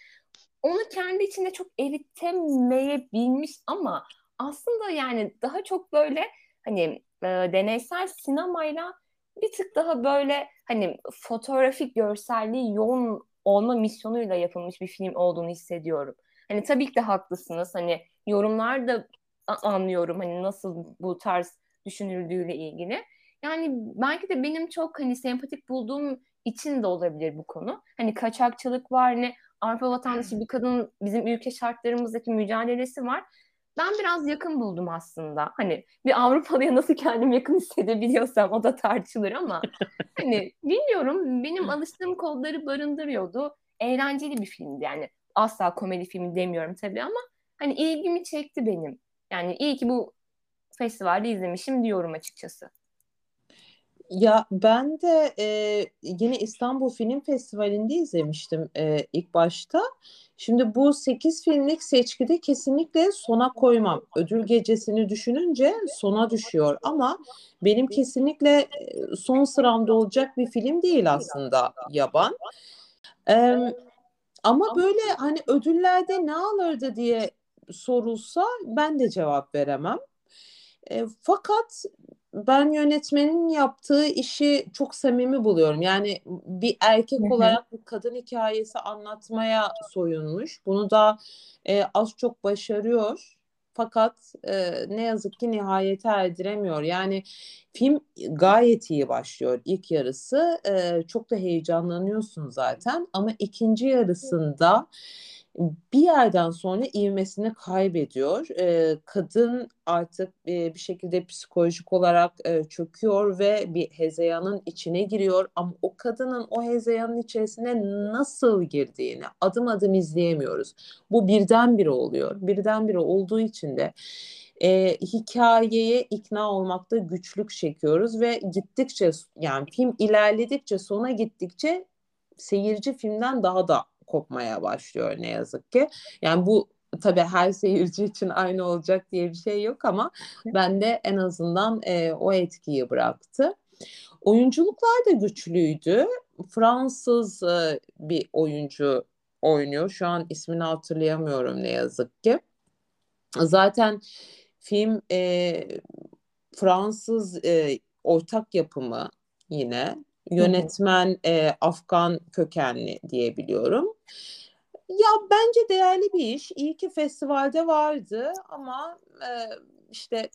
Onu kendi içinde çok eritemeyebilmiş ama aslında yani daha çok böyle hani e, deneysel sinemayla bir tık daha böyle hani fotoğrafik görselliği yoğun olma misyonuyla yapılmış bir film olduğunu hissediyorum. Hani tabii ki de haklısınız. Hani yorumlar da anlıyorum hani nasıl bu tarz düşünüldüğüyle ilgili. Yani belki de benim çok hani sempatik bulduğum için de olabilir bu konu. Hani kaçakçılık var, hani Avrupa vatandaşı bir kadının bizim ülke şartlarımızdaki mücadelesi var. Ben biraz yakın buldum aslında. Hani bir Avrupalıya nasıl kendimi yakın hissedebiliyorsam o da tartışılır ama hani bilmiyorum benim alıştığım kodları barındırıyordu. Eğlenceli bir filmdi yani. Asla komedi filmi demiyorum tabii ama hani ilgimi çekti benim. Yani iyi ki bu festivalde izlemişim diyorum açıkçası. Ya ben de e, yine İstanbul Film Festivali'nde izlemiştim e, ilk başta. Şimdi bu 8 filmlik seçkide kesinlikle sona koymam. Ödül gecesini düşününce sona düşüyor ama benim kesinlikle son sıramda olacak bir film değil aslında Yaban. E, ama böyle hani ödüllerde ne alırdı diye sorulsa ben de cevap veremem. E, fakat ben yönetmenin yaptığı işi çok samimi buluyorum. Yani bir erkek Hı-hı. olarak bir kadın hikayesi anlatmaya soyunmuş. Bunu da e, az çok başarıyor. Fakat e, ne yazık ki nihayete erdiremiyor. Yani film gayet iyi başlıyor ilk yarısı. E, çok da heyecanlanıyorsun zaten. Ama ikinci yarısında... Hı bir yerden sonra ivmesini kaybediyor. E, kadın artık e, bir şekilde psikolojik olarak e, çöküyor ve bir hezeyanın içine giriyor. Ama o kadının o hezeyanın içerisine nasıl girdiğini adım adım izleyemiyoruz. Bu birdenbire oluyor. Birdenbire olduğu için de e, hikayeye ikna olmakta güçlük çekiyoruz ve gittikçe yani film ilerledikçe sona gittikçe seyirci filmden daha da kopmaya başlıyor ne yazık ki. Yani bu tabii her seyirci için aynı olacak diye bir şey yok ama ben de en azından e, o etkiyi bıraktı. Oyunculuklar da güçlüydü. Fransız e, bir oyuncu oynuyor. Şu an ismini hatırlayamıyorum ne yazık ki. Zaten film e, Fransız e, ortak yapımı yine Yönetmen e, Afgan kökenli diyebiliyorum. Ya bence değerli bir iş. İyi ki festivalde vardı ama e, işte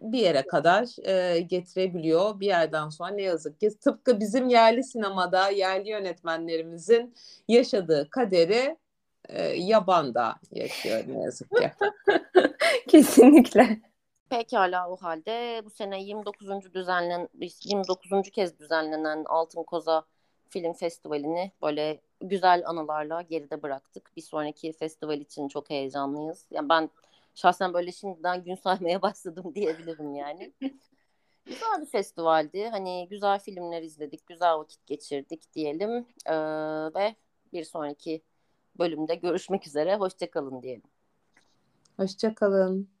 bir yere kadar e, getirebiliyor. Bir yerden sonra ne yazık ki tıpkı bizim yerli sinemada yerli yönetmenlerimizin yaşadığı kaderi e, yabanda yaşıyor ne yazık ki. Kesinlikle. Pekala o halde bu sene 29. düzenlen 29. kez düzenlenen Altın Koza Film Festivali'ni böyle güzel anılarla geride bıraktık. Bir sonraki festival için çok heyecanlıyız. Yani ben şahsen böyle şimdiden gün saymaya başladım diyebilirim yani. güzel bir festivaldi. Hani güzel filmler izledik, güzel vakit geçirdik diyelim. Ee, ve bir sonraki bölümde görüşmek üzere. Hoşçakalın diyelim. Hoşçakalın.